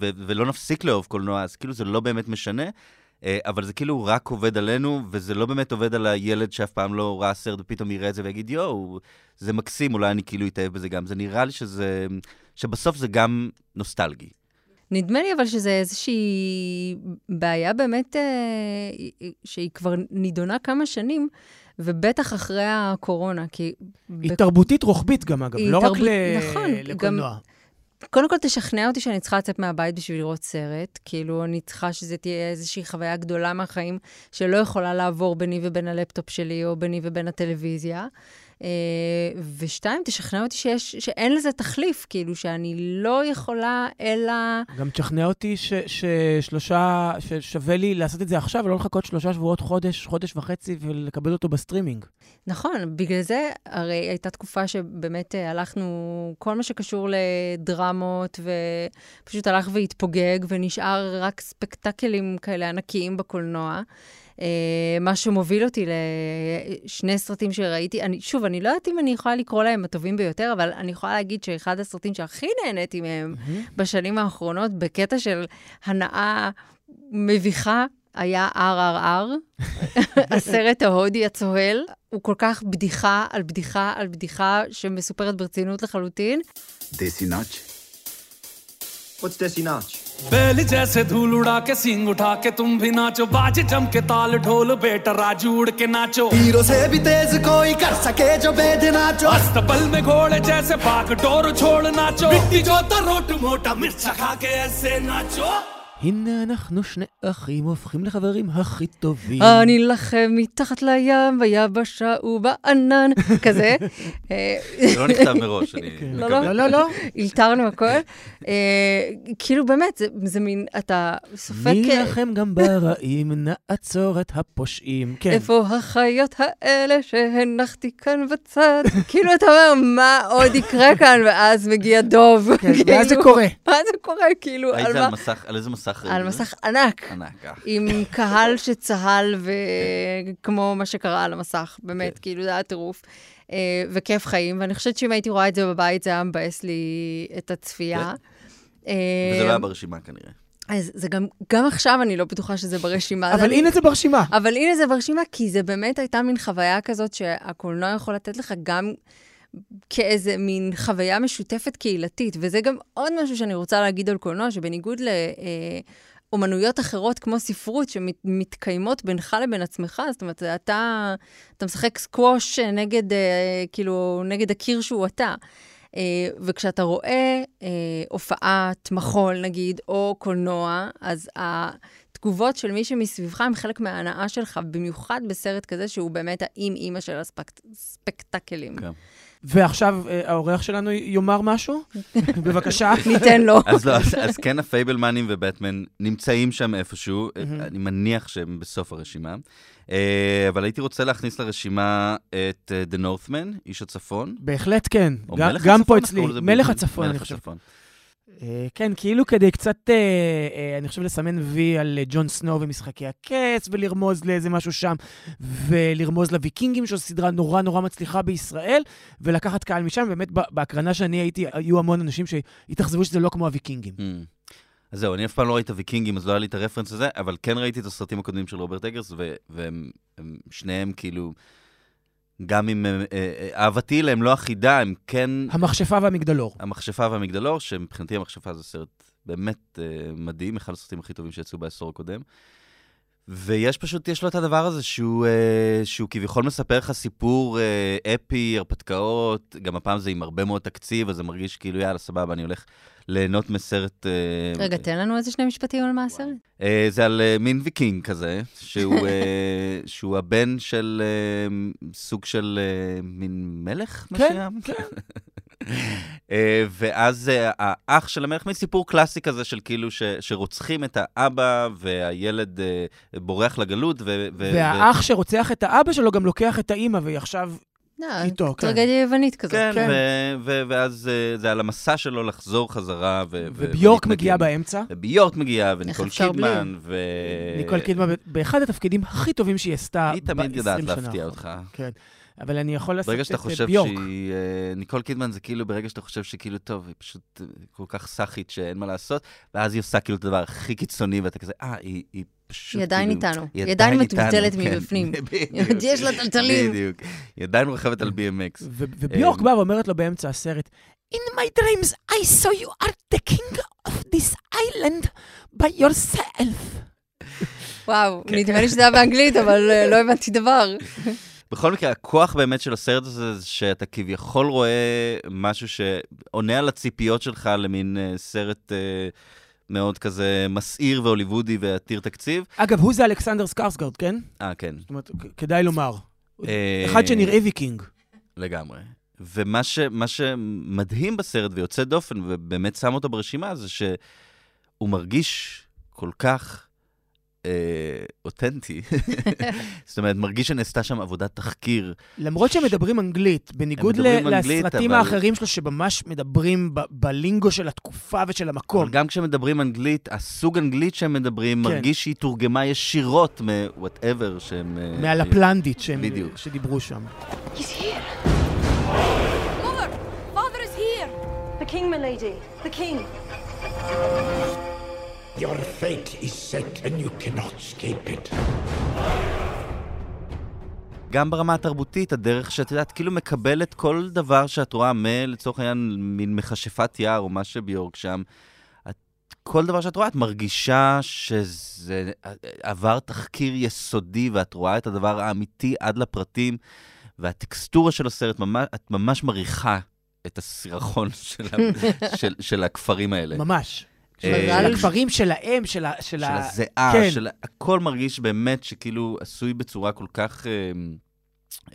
ו- ולא נפסיק לאהוב קולנוע, אז כאילו זה לא באמת משנה, אה, אבל זה כאילו רק עובד עלינו, וזה לא באמת עובד על הילד שאף פעם לא ראה סרט ופתאום יראה את זה ויגיד, יואו, זה מקסים, אולי אני כאילו אתאהב בזה גם. זה נראה לי שזה... שבסוף זה גם נוסטלגי. נדמה לי אבל שזה איזושהי בעיה באמת אה, שהיא כבר נידונה כמה שנים, ובטח אחרי הקורונה, כי... היא תרבותית רוחבית גם, אגב, לא רק תרבות- ל- נכון, לקולנוע. קודם כל, תשכנע אותי שאני צריכה לצאת מהבית בשביל לראות סרט. כאילו, אני צריכה שזה תהיה איזושהי חוויה גדולה מהחיים, שלא יכולה לעבור ביני ובין הלפטופ שלי, או ביני ובין הטלוויזיה. אה, ושתיים, תשכנע אותי שיש, שאין לזה תחליף, כאילו, שאני לא יכולה אלא... גם תשכנע אותי ש- ששלושה, ששווה לי לעשות את זה עכשיו, ולא לחכות שלושה שבועות, חודש, חודש וחצי, ולקבל אותו בסטרימינג. נכון, בגלל זה הרי הייתה תקופה שבאמת אה, הלכנו, כל מה שקשור לדרמות, ופשוט הלך והתפוגג, ונשאר רק ספקטקלים כאלה ענקיים בקולנוע. אה, מה שמוביל אותי לשני סרטים שראיתי. אני, שוב, אני לא יודעת אם אני יכולה לקרוא להם הטובים ביותר, אבל אני יכולה להגיד שאחד הסרטים שהכי נהניתי מהם בשנים האחרונות, בקטע של הנאה מביכה, היה RRR, [LAUGHS] הסרט ההודי הצוהל. הוא כל כך בדיחה על בדיחה על בדיחה שמסופרת ברצינות לחלוטין. देसी नाच। What's Desi Nach? बैल जैसे धूल उड़ा के सिंग उठा के तुम भी नाचो। बाजे जम के ताल ढोल बेटा राजू उड़ के नाचो। हीरो से भी तेज कोई कर सके जो बेद नाचो। अस्तबल में घोड़े जैसे बाग डोर छोड़ नाचो। मिट्टी जो रोट मोटा मिर्च खा के ऐसे नाचो। הנה אנחנו שני אחים הופכים לחברים הכי טובים. אני לכם מתחת לים, ביבשה ובענן, [LAUGHS] כזה. אה, זה לא נכתב מראש, אני [LAUGHS] לא, מקווה. לא, לא, לא. אלתרנו הכל. אה, כאילו, באמת, זה- זה מין, אתה סופק... אה, נילחם גם ברעים, [LAUGHS] נעצור את הפושעים. כן. איפה החיות האלה שהנחתי כאן בצד? כאילו, אתה אומר, מה עוד יקרה כאן? ואז מגיע דוב. כן, ואז זה כאילו, קורה. ואז זה קורה, כאילו, היית על מה? מסך, על איזה מסך? על ראית? מסך ענק. ענק, אה. עם [LAUGHS] קהל שצהל, וכמו מה שקרה על המסך, באמת, כן. כאילו, זה היה טירוף. אה, וכיף חיים, ואני חושבת שאם הייתי רואה את זה בבית, זה היה מבאס לי את הצפייה. וזה לא אה, היה ברשימה כנראה. אז זה גם, גם עכשיו אני לא בטוחה שזה ברשימה. אבל הנה זה ברשימה. אבל הנה זה ברשימה, כי זה באמת הייתה מין חוויה כזאת שהקולנוע יכול לתת לך גם כאיזה מין חוויה משותפת קהילתית. וזה גם עוד משהו שאני רוצה להגיד על קולנוע, שבניגוד לאומנויות אחרות כמו ספרות, שמתקיימות בינך לבין עצמך, זאת אומרת, אתה, אתה משחק סקווש נגד, אה, כאילו, נגד הקיר שהוא אתה. אה, וכשאתה רואה אה, הופעת מחול, נגיד, או קולנוע, אז התגובות של מי שמסביבך הם חלק מההנאה שלך, במיוחד בסרט כזה שהוא באמת האם-אימא של הספקטקלים. כן. ועכשיו אה, האורח שלנו יאמר משהו? [LAUGHS] בבקשה. ניתן לו. אז לא, אז, כן הפייבלמנים ובטמן נמצאים שם איפשהו, אני מניח שהם בסוף הרשימה. אה, אבל הייתי רוצה להכניס לרשימה את אה, The Northman, איש הצפון. בהחלט כן. גם- פה אצלי. מלך? הצפון, אני חושב. אה, כן, כאילו כדי קצת, אה, אה, אני חושב, לסמן וי על ג'ון סנואו ומשחקי הכס, ולרמוז לאיזה משהו שם, ולרמוז לוויקינגים, שזו סדרה נורא נורא מצליחה בישראל, ולקחת קהל משם. באמת, בהקרנה שאני הייתי, היו המון אנשים שהתאכזבו שזה לא כמו הוויקינגים. Mm. אז זהו, אני אף פעם לא ראיתי את הוויקינגים, אז לא היה לי את הרפרנס הזה, אבל כן ראיתי את הסרטים הקודמים של רוברט אגרס, והם הם שניהם כאילו, גם אם אה, אה, אהבתי להם לא אחידה, הם כן... המכשפה והמגדלור. המכשפה והמגדלור, שמבחינתי המכשפה זה סרט באמת אה, מדהים, אחד הסרטים הכי טובים שיצאו בעשור הקודם. ויש פשוט, יש לו את הדבר הזה שהוא, אה, שהוא כביכול מספר לך סיפור אה, אפי, הרפתקאות, גם הפעם זה עם הרבה מאוד תקציב, אז זה מרגיש כאילו, יאללה, סבבה, אני הולך ליהנות מסרט... אה, רגע, תן לנו איזה שני משפטים על מה הסרט. אה, זה על אה, מין ויקינג כזה, שהוא, אה, [LAUGHS] שהוא הבן של אה, סוג של אה, מין מלך כן, מסוים. כן. אה, ואז אה, האח של המלך, מין סיפור קלאסי כזה של כאילו ש, שרוצחים את האבא והילד אה, בורח לגלות. ו, ו, והאח שרוצח את האבא שלו גם לוקח את האימא, והיא עכשיו לא, איתו, כן. טרגדיה יוונית כזאת. כן, כן. ו- ו- ואז אה, זה על המסע שלו לחזור חזרה. ו- ו- וביורק. מגיעה באמצע. וביורק מגיעה, וניקול? קידמן, ו... ניקול קידמה ב- באחד התפקידים הכי טובים שהיא עשתה היא תמיד יודעת 20 שנה להפתיע. אותך. כן. אבל אני יכול לעשות ברגע את שאתה אה, חושב ביורק. שהיא... אה, ניקול קידמן זה כאילו, ברגע שאתה חושב שכאילו, טוב, היא פשוט אה, כל כך סאחית שאין מה לעשות, ואז היא עושה כאילו את הדבר הכי קיצוני, ואתה כזה, אה, היא, היא פשוט... היא עדיין כאילו, איתנו. היא עדיין איתנו, מטולטלת כן. מבפנים. [LAUGHS] בדיוק. יש לה טלטלים. בדיוק. היא עדיין רוכבת על BMX. וביורק אמ, באה ואומרת לו באמצע הסרט, In my dreams I saw you are the king of this island by yourself. וואו, [LAUGHS] נדמה לי שזה היה באנגלית, אבל אה, לא הבנתי דבר. [LAUGHS] בכל מקרה, הכוח באמת של הסרט הזה, זה שאתה כביכול רואה משהו שעונה על הציפיות שלך למין אה, סרט אה, מאוד כזה מסעיר והוליוודי ועתיר תקציב. אגב, הוא זה אלכסנדר סקרסגרד, כן? אה, כן. זאת אומרת, כדאי לומר. אה, אחד שנראה ויקינג. לגמרי. ומה ש, שמדהים בסרט ויוצא דופן, ובאמת שם אותו ברשימה, זה שהוא מרגיש כל כך אה, אותנטי. [LAUGHS] זאת אומרת, מרגיש שנעשתה שם עבודת תחקיר. למרות שהם מדברים אנגלית, בניגוד ל- מדברים אנגלית, לסרטים אבל- האחרים שלו, שממש מדברים ב- ב lingo של התקופה ושל המקום. אבל גם כשמדברים אנגלית, הסוג אנגלית שהם מדברים, כן. מרגיש שהיא תורגמה ישירות מ-whatever שהם... אה, מהלפלנדית שהם- בדיוק. שדיברו שם. The king, milady. The king. Your fate is set and you cannot escape it. גם ברמה התרבותית, הדרך שאת יודעת, כאילו מקבלת כל דבר שאת רואה, מלצורך העניין, מין מכשפת יער או מה שביורק שם, את, כל דבר שאת רואה, את מרגישה שזה עבר תחקיר יסודי, ואת רואה את הדבר האמיתי עד לפרטים, והטקסטורה של הסרט, ממש, את ממש מריחה את הסירחון של, ה, [LAUGHS] של, של הכפרים האלה. ממש. אה, של הכפרים שלהם, של ה... של הזיעה, כן. של... הכל מרגיש באמת שכאילו עשוי בצורה כל כך אה,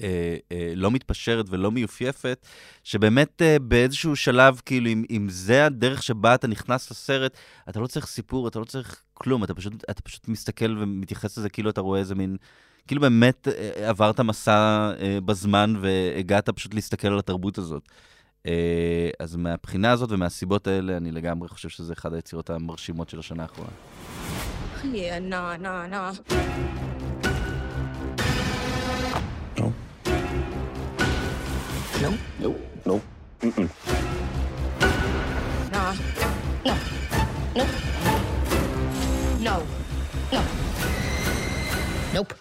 אה, אה, לא מתפשרת ולא מיופייפת, שבאמת אה, באיזשהו שלב, כאילו, אם, אם זה הדרך שבה אתה נכנס לסרט, אתה לא צריך סיפור, אתה לא צריך כלום, אתה פשוט, אתה פשוט מסתכל ומתייחס לזה כאילו אתה רואה איזה מין... כאילו באמת אה, עברת מסע אה, בזמן והגעת פשוט להסתכל על התרבות הזאת. אה, אז מהבחינה הזאת ומהסיבות האלה, אני לגמרי חושב שזה אחד היצירות המרשימות של השנה האחרונה. Yeah, nah, nah, nah. No, no. Mm-mm. Nah. No. Nope. No. No. Nope.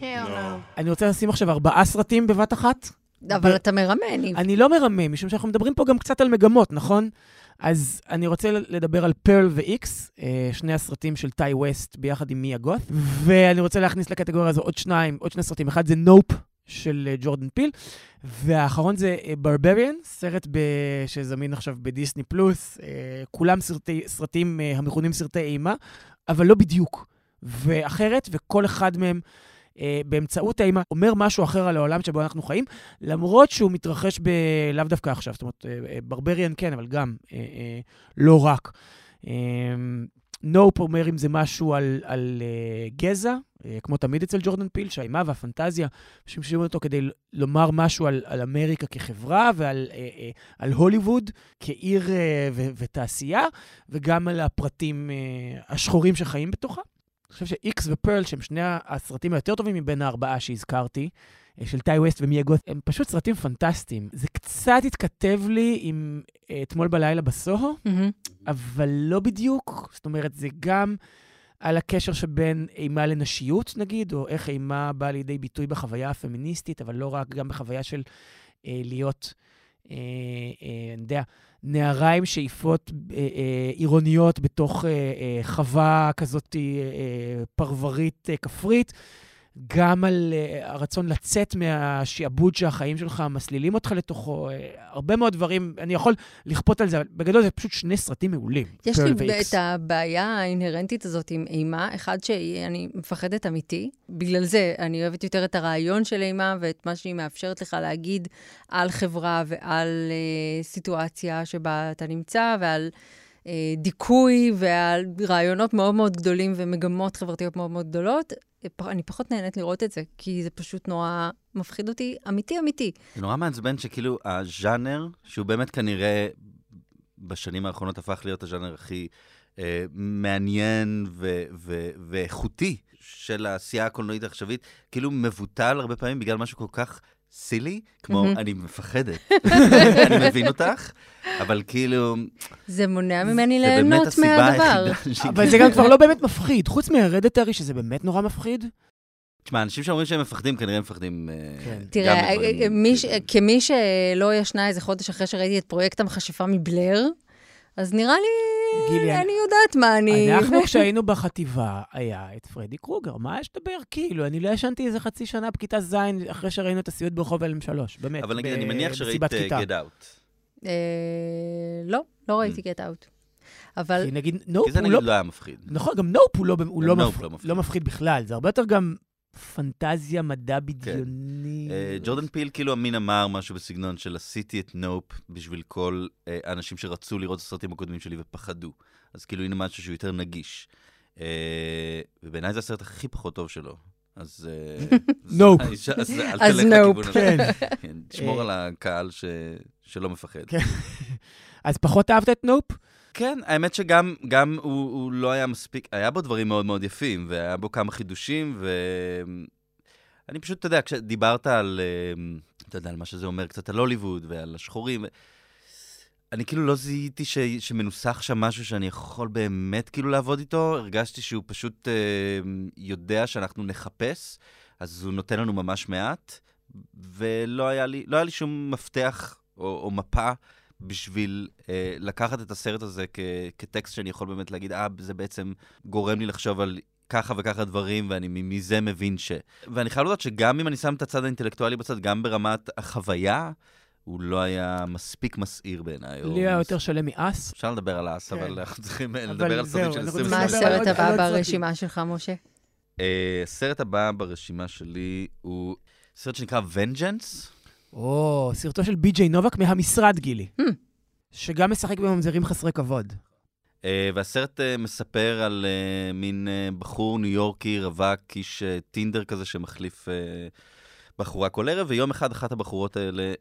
Hell no. אני רוצה לשים עכשיו ארבעה סרטים בבת אחת. אבל אתה מרמה, ניב. אני לא מרמה, משום שאנחנו מדברים פה גם קצת על מגמות, נכון? אז אני רוצה לדבר על פרל ו-X, אה, שני הסרטים של טאי ווסט ביחד עם מיה גות, ואני רוצה להכניס לקטגוריה הזו עוד שניים, עוד שני סרטים. אחד זה נופ של אה, ג'ורדן פיל, והאחרון זה ברבריאן, סרט ב... שזמין עכשיו בדיסני פלוס. אה, כולם סרטי, סרטים אה, המכונים סרטי אימה, אבל לא בדיוק. ואחרת, וכל אחד מהם אה, באמצעות האימה אומר משהו אחר על העולם שבו אנחנו חיים, למרות שהוא מתרחש ב... לאו דווקא עכשיו, זאת אומרת, אה, אה, ברבריאן כן, אבל גם אה, אה, לא רק. אה, נופ אומר אם זה משהו על, על אה, גזע, אה, כמו תמיד אצל ג'ורדן פיל, שהאימה והפנטזיה משמשים אותו כדי לומר משהו על, על אמריקה כחברה ועל אה, אה, על הוליווד כעיר אה, ו- ותעשייה, וגם על הפרטים אה, השחורים שחיים בתוכה. אני חושב שאיקס ופרל, שהם שני הסרטים היותר טובים מבין הארבעה שהזכרתי, אה, של טאי ווסט ומיה גות, הם פשוט סרטים פנטסטיים. זה קצת התכתב לי עם אה, אתמול בלילה בסוהו, מהמם. אבל לא בדיוק. זאת אומרת, זה גם על הקשר שבין אימה לנשיות, נגיד, או איך אימה באה לידי ביטוי בחוויה הפמיניסטית, אבל לא רק, גם בחוויה של אה, להיות, אה, אה, אני יודע, נערה עם שאיפות אה, אה, עירוניות בתוך אה, חווה כזאת פרברית כפרית. גם על uh, הרצון לצאת מהשעבוד שהחיים שלך מסלילים אותך לתוכו, uh, הרבה מאוד דברים, אני יכול לכפות על זה, אבל בגדול זה פשוט שני סרטים מעולים. יש לי ו-X. את הבעיה האינהרנטית הזאת עם אימה, אחד שאני מפחדת אמיתי, בגלל זה אני אוהבת יותר את הרעיון של אימה ואת מה שהיא מאפשרת לך להגיד על חברה ועל אה, סיטואציה שבה אתה נמצא ועל דיכוי ועל רעיונות מאוד מאוד גדולים ומגמות חברתיות מאוד מאוד גדולות. אני פחות נהנית לראות את זה, כי זה פשוט נורא מפחיד אותי, אמיתי אמיתי. זה נורא מעצבן שכאילו הז'אנר, שהוא באמת כנראה בשנים האחרונות הפך להיות הז'אנר הכי אה, מעניין ו- ו- ואיכותי של העשייה הקולנועית העכשווית, כאילו מבוטל הרבה פעמים בגלל משהו כל כך סילי, כמו מהמם. אני מפחדת. [LAUGHS] אני מבין אותך, אבל כאילו... זה מונע ממני ליהנות מהדבר. אבל זה גם כבר לא באמת מפחיד. חוץ מהרדטרי, שזה באמת נורא מפחיד. תשמע, אנשים שאומרים שהם מפחדים, כנראה הם מפחדים אה, כן. גם תראה, אה, כאילו. כמי שלא ישנה איזה חודש אחרי שראיתי את פרויקט המכשפה מבלר, אז נראה לי, גילי, אני יודעת מה אני... אנחנו, כשהיינו בחטיבה, היה את פרדי קרוגר. מה יש לדבר? כאילו, אני לא ישנתי איזה חצי שנה בכיתה ז' אחרי שראינו את הסיוט ברחוב אלם 3, באמת. אבל נגיד, ב- אני מניח שראית כיתה. Get Out. אה, לא, לא ראיתי גט אאוט. אבל כי נגיד, נופ כי זה הוא נגיד לא... לא היה מפחיד. נכון, גם נופ הוא לא, הוא לא. לא. לא מפחיד בכלל. זה הרבה יותר גם פנטזיה, מדע בדיוני. אה, ג'ורדן פיל כאילו אמין אמר משהו בסגנון של עשיתי את נופ בשביל כל אה, האנשים שרצו לראות את הסרטים הקודמים שלי ופחדו. אז כאילו הנה משהו שהוא יותר נגיש. אה, ובעיניי זה הסרט הכי פחות טוב שלו. אז... [LAUGHS] נופ. אז- נופ. כן. כן, תשמור על הקהל ש- שלא מפחד. כן. [LAUGHS] אז פחות אהבת את נופ? כן, האמת שגם גם הוא, הוא לא היה מספיק, היה בו דברים מאוד מאוד יפים, והיה בו כמה חידושים, ואני פשוט, אתה יודע, כשדיברת על, אה, אתה יודע, על מה שזה אומר, קצת על הוליווד ועל השחורים, אני כאילו לא זיהיתי ש... שמנוסח שם משהו שאני יכול באמת כאילו לעבוד איתו, הרגשתי שהוא פשוט אה, יודע שאנחנו נחפש, אז הוא נותן לנו ממש מעט, ולא היה לי, לא היה לי שום מפתח או, או מפה בשביל אה, לקחת את הסרט הזה כ- כטקסט שאני יכול באמת להגיד, אה, זה בעצם גורם לי לחשוב על ככה וככה דברים, ואני מזה מבין ש... ואני חייב לדעת שגם אם אני שם את הצד האינטלקטואלי בצד, גם ברמת החוויה, הוא לא היה מספיק מסעיר בעיניי. לי היה יותר שלם מאס. אפשר לדבר על האס, כן. אבל אנחנו צריכים אה, לדבר על סרטים של אנחנו 20 מה הסרט הבא ברשימה שלך, משה? אה, הסרט הבא ברשימה שלי הוא סרט שנקרא Vengeance. או, סרטו של בי.ג'יי נובק מהמשרד, גילי. Hmm. שגם משחק בממזרים חסרי כבוד. אה, והסרט אה, מספר על אה, מין בחור ניו יורקי, רווק, איש טינדר כזה שמחליף בחורה כל ערב, ויום אחד אחת הבחורות האלה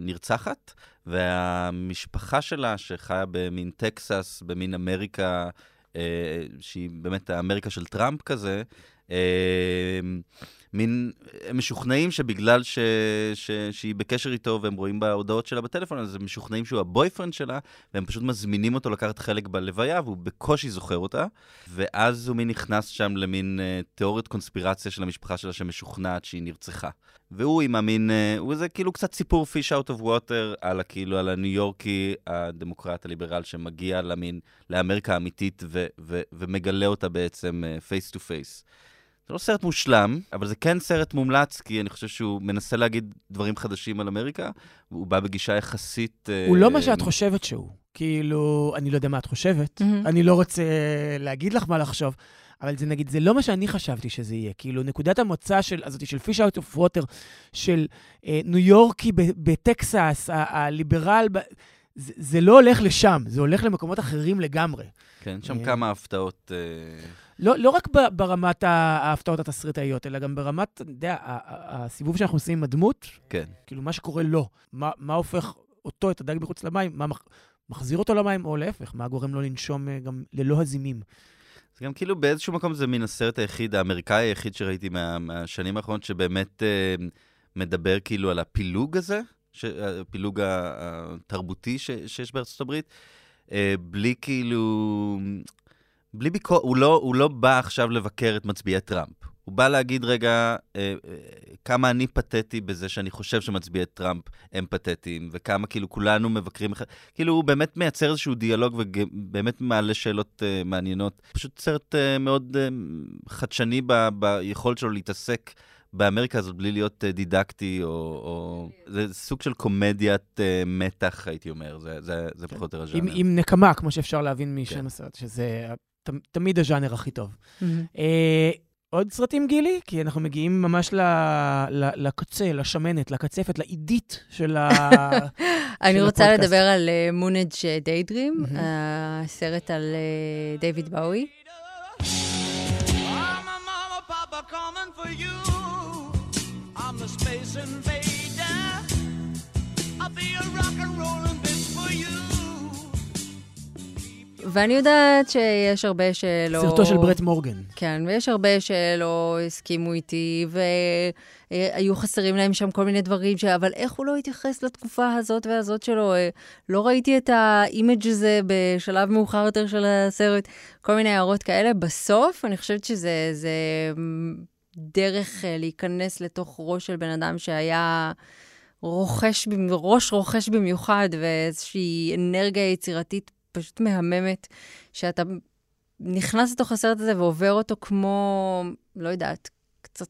נרצחת, והמשפחה שלה, שחיה במין טקסס, במין אמריקה, שהיא באמת האמריקה של טראמפ כזה, אה, מין, הם משוכנעים שבגלל ש, ש, שהיא בקשר איתו והם רואים בהודעות שלה בטלפון, אז הם משוכנעים שהוא הבויפרנד שלה, והם פשוט מזמינים אותו לקחת חלק בלוויה, והוא בקושי זוכר אותה, ואז הוא מין נכנס שם למין uh, תיאוריית קונספירציה של המשפחה שלה שמשוכנעת שהיא נרצחה. והוא עם המין, uh, הוא איזה כאילו קצת סיפור fish out of water על הכאילו, על הניו יורקי הדמוקרט הליברל שמגיע למין, לאמריקה האמיתית ו- ו- ומגלה אותה בעצם face to face. זה לא סרט מושלם, אבל זה כן סרט מומלץ, כי אני חושב שהוא מנסה להגיד דברים חדשים על אמריקה, והוא בא בגישה יחסית... הוא לא אה, מה שאת חושבת שהוא. כאילו, אני לא יודע מה את חושבת, מהמם. אני לא רוצה להגיד לך מה לחשוב, אבל זה נגיד, זה לא מה שאני חשבתי שזה יהיה. כאילו, נקודת המוצא של, הזאת של fish out of water, של אה, ניו יורקי ב- בטקסס, ה- הליברל, ב- זה, זה לא הולך לשם, זה הולך למקומות אחרים לגמרי. כן, שם אה, כמה הפתעות... אה, לא, לא רק ברמת ההפתעות התסריטאיות, אלא גם ברמת, אתה יודע, הסיבוב שאנחנו עושים עם הדמות, כן. כאילו, מה שקורה לו. מה, מה הופך אותו, את הדג מחוץ למים, מה מח, מחזיר אותו למים, או להפך, מה גורם לו לנשום אה, גם ללא הזימים. זה גם כאילו באיזשהו מקום זה מן הסרט היחיד, האמריקאי היחיד שראיתי מה, מהשנים האחרונות, שבאמת אה, מדבר כאילו על הפילוג הזה, ש, הפילוג ה- התרבותי ש, שיש בארצות הברית, אה, בלי כאילו... בלי ביקורת, הוא לא, הוא לא בא עכשיו לבקר את מצביעי טראמפ. הוא בא להגיד, רגע, אה, אה, כמה אני פתטי בזה שאני חושב שמצביעי טראמפ הם פתטיים, וכמה כאילו כולנו מבקרים, כאילו הוא באמת מייצר איזשהו דיאלוג ובאמת מעלה שאלות אה, מעניינות. פשוט סרט אה, מאוד אה, חדשני ב, ביכולת שלו להתעסק באמריקה הזאת בלי להיות אה, דידקטי, או, או... זה סוג של קומדיית אה, מתח, הייתי אומר, זה, זה, זה פחות או יותר עם, הז'אנר. עם נקמה, כמו שאפשר להבין משם כן. הסרט, שזה ת, תמיד הז'אנר הכי טוב. אה, עוד סרטים, גילי? כי אנחנו מגיעים ממש ל, ל, לקצה, לשמנת, לקצפת, לעידית של ה... [LAUGHS] אני של רוצה הפודקאסט. לדבר על מונג' דיידרים, מהמם. הסרט על אה, דיוויד באוי. I'm a mama, papa coming for you. I'm the space invader. I'll be a rock and rollin' bitch for you. ואני יודעת שיש הרבה שלא... סרטו של ברט מורגן. כן, ויש הרבה שלא הסכימו איתי, והיו חסרים להם שם כל מיני דברים, ש... אבל איך הוא לא התייחס לתקופה הזאת והזאת שלו? אה, לא ראיתי את ה image הזה בשלב מאוחר יותר של הסרט, כל מיני הערות כאלה. בסוף, אני חושבת שזה זה דרך אה, להיכנס לתוך ראש של בן אדם שהיה... רוחש, ראש רוחש במיוחד, ואיזושהי אנרגיה יצירתית פשוט מהממת, שאתה נכנס לתוך הסרט הזה ועובר אותו כמו, לא יודעת, קצת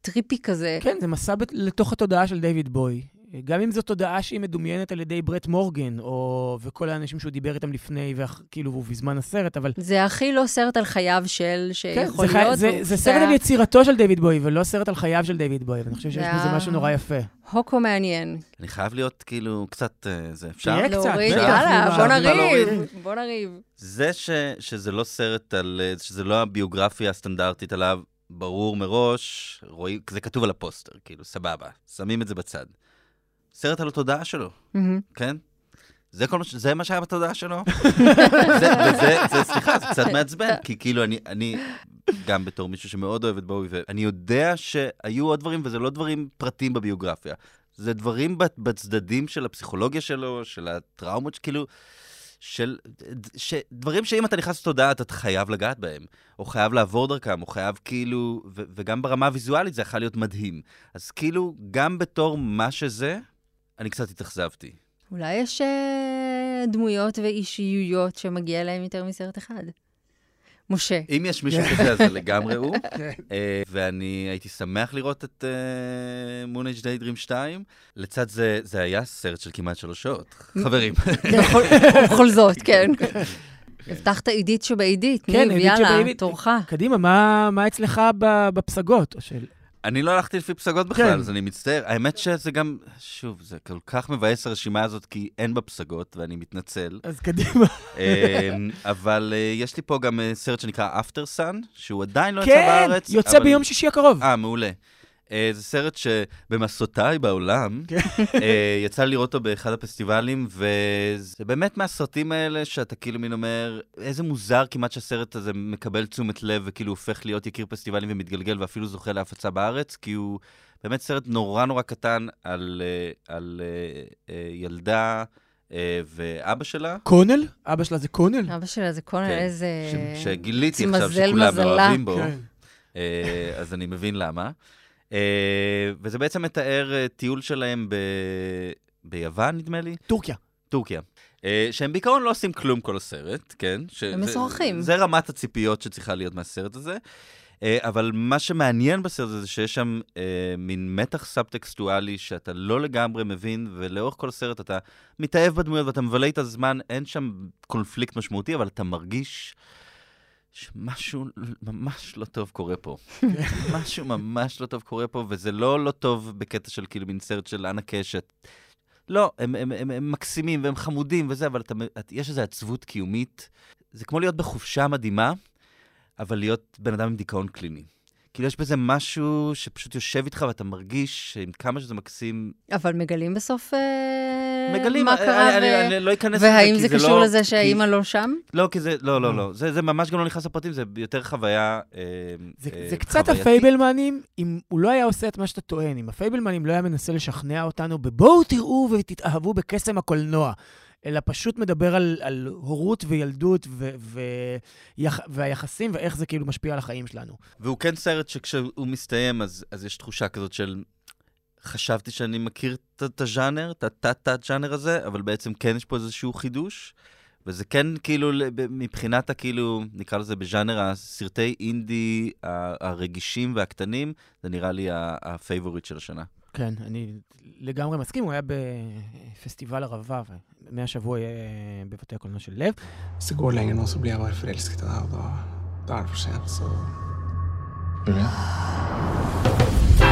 trippy כזה. כן, זה מסע בת- לתוך התודעה של דיוויד בוי. גם אם זו תודעה שהיא מדומיינת על ידי ברט מורגן, או... וכל האנשים שהוא דיבר איתם לפני, וכאילו, והוא בזמן הסרט, אבל... זה הכי לא סרט על חייו של, כן, שיכול זה, חי... להיות. זה, הוא- זה סרט על יצירתו של דיוויד בוי, ולא סרט על חייו של דיוויד בוי, ואני חושב שיש זה בזה משהו נורא יפה. הוקו מעניין. אני חייב להיות כאילו קצת, אה, זה אפשר? תהיה קצת, להוריד, יאללה, בוא נריב? בוא נריב. זה ש, שזה לא סרט על, אה, שזה לא הביוגרפיה הסטנדרטית עליו, ברור מראש, רואים, זה כתוב על הפוסטר, כאילו, סבבה, שמים את זה בצד. סרט על התודעה שלו. כן? זה כל מה, ש- זה מה שהיה בתודעה שלו? [LAUGHS] זה, וזה, זה, סליחה, זה קצת מעצבן, כי כאילו אני, אני, גם בתור מישהו שמאוד אוהב את בואי, ואני יודע שהיו עוד דברים, וזה לא דברים פרטיים בביוגרפיה. זה דברים בצדדים של הפסיכולוגיה שלו, של הטראומות, כאילו, של... ש, דברים שאם אתה נכנס לתודעה, אתה חייב לגעת בהם, או חייב לעבור דרכם, או חייב כאילו... ו, וגם ברמה הוויזואלית זה יכול להיות מדהים. אז כאילו, גם בתור מה שזה, אני קצת התאכזבתי. אולי יש אה, דמויות ואישיויות שמגיע להם יותר מסרט אחד. משה. אם יש מישהו [LAUGHS] כזה, אז זה לגמרי הוא. [LAUGHS] אה, ואני הייתי שמח לראות את מון אייג' דיידרים 2. לצד זה, זה היה סרט של כמעט שלוש שעות. חברים. בכל [LAUGHS] בכל זאת, כן. הבטחת עידית שבעידית, כן, ניב, יאללה. תורך. קדימה, מה, אצלך ב- בפסגות? אני לא הלכתי לפי פסגות בכלל, כן. אז אני מצטער. האמת שזה גם, שוב, זה כל כך מבאס הרשימה הזאת, כי אין בה פסגות, ואני מתנצל. אז קדימה. אמ, אבל אה, יש לי פה גם אה, סרט שנקרא After Sun, שהוא עדיין לא יצא כן, בארץ. יוצא אבל- ביום שישי הקרוב. אה, מעולה. אה, זה סרט שבמסעותיי בעולם, כן. אה, יצא לי לראות אותו באחד הפסטיבלים, וזה באמת מהסרטים האלה שאתה כאילו מין אומר, איזה מוזר כמעט שהסרט הזה מקבל תשומת לב, וכאילו הופך להיות יקיר פסטיבלים ומתגלגל, ואפילו זוכה להפצה בארץ, כי הוא באמת סרט נורא נורא קטן על, אה, על ילדה ואבא שלה. קונל? אבא שלה זה קונל? אבא שלה זה קונל, כן, איזה... ש- שגיליתי עכשיו שכולם מזלה. מאוהבים בו. כן. אז אני מבין למה. אה, וזה בעצם מתאר אה, טיול שלהם ב... ביוון, נדמה לי? טורקיה. טורקיה. אה, שהם בעיקרון לא עושים כלום כל הסרט, כן? ש- הם זה- משוחחים. זה רמת הציפיות שצריכה להיות מהסרט הזה. אבל מה שמעניין בסרט הזה זה שיש שם אה, מין מתח סאב-טקסטואלי שאתה לא לגמרי מבין, ולאורך כל הסרט אתה מתאהב בדמויות ואתה מבלה את הזמן, אין שם קונפליקט משמעותי, אבל אתה מרגיש שמשהו ממש לא טוב קורה פה. משהו ממש לא טוב קורה פה, וזה לא לא טוב בקטע של כאילו מין סרט של אנה קשת. לא, הם, הם, הם, הם מקסימים והם חמודים וזה, אבל אתה, את, יש איזו עצבות קיומית. זה כמו להיות בחופשה מדהימה, אבל להיות בן אדם עם דיכאון קליני. כאילו יש בזה משהו שפשוט יושב איתך ואתה מרגיש שעם כמה שזה מקסים, אבל מגלים בסוף אה, מגלים, מה אני- קרה, אני, ו- אני, אני לא אכנס לזה, והאם כי זה זה קשור לא- לזה כי- שהאימא לא שם? לא, כי זה, לא, לא, לא, זה, זה ממש גם לא נכנס לפרטים, זה יותר חוויה אה, זה, אה, זה קצת. הפייבלמנים, אם הוא לא היה עושה את מה שאתה טוען, אם הפייבלמנים לא היה מנסה לשכנע אותנו בבואו תראו ותתאהבו בקסם הקולנוע, אלא פשוט מדבר על, על הורות וילדות ו, ו, יח, והיחסים ואיך זה כאילו משפיע על החיים שלנו. והוא כן סרט שכשהוא מסתיים, אז, אז יש תחושה כזאת של... חשבתי שאני מכיר את- הז'אנר, את התת-תת-ז'אנר הזה, אבל בעצם כן יש פה איזשהו חידוש. וזה כן כאילו, מבחינת הכאילו, נקרא לזה בז'אנר הסרטי אינדי הרגישים והקטנים, זה נראה לי ה favorite של השנה. כן, אני לגמרי מסכים, הוא היה בפסטיבל ערבה, ומהשבוע יהיה בבתי הקולנוע של לב. Hvis det går lenger nå, så blir jeg bare forelsket i deg, og da, da er det for sent, så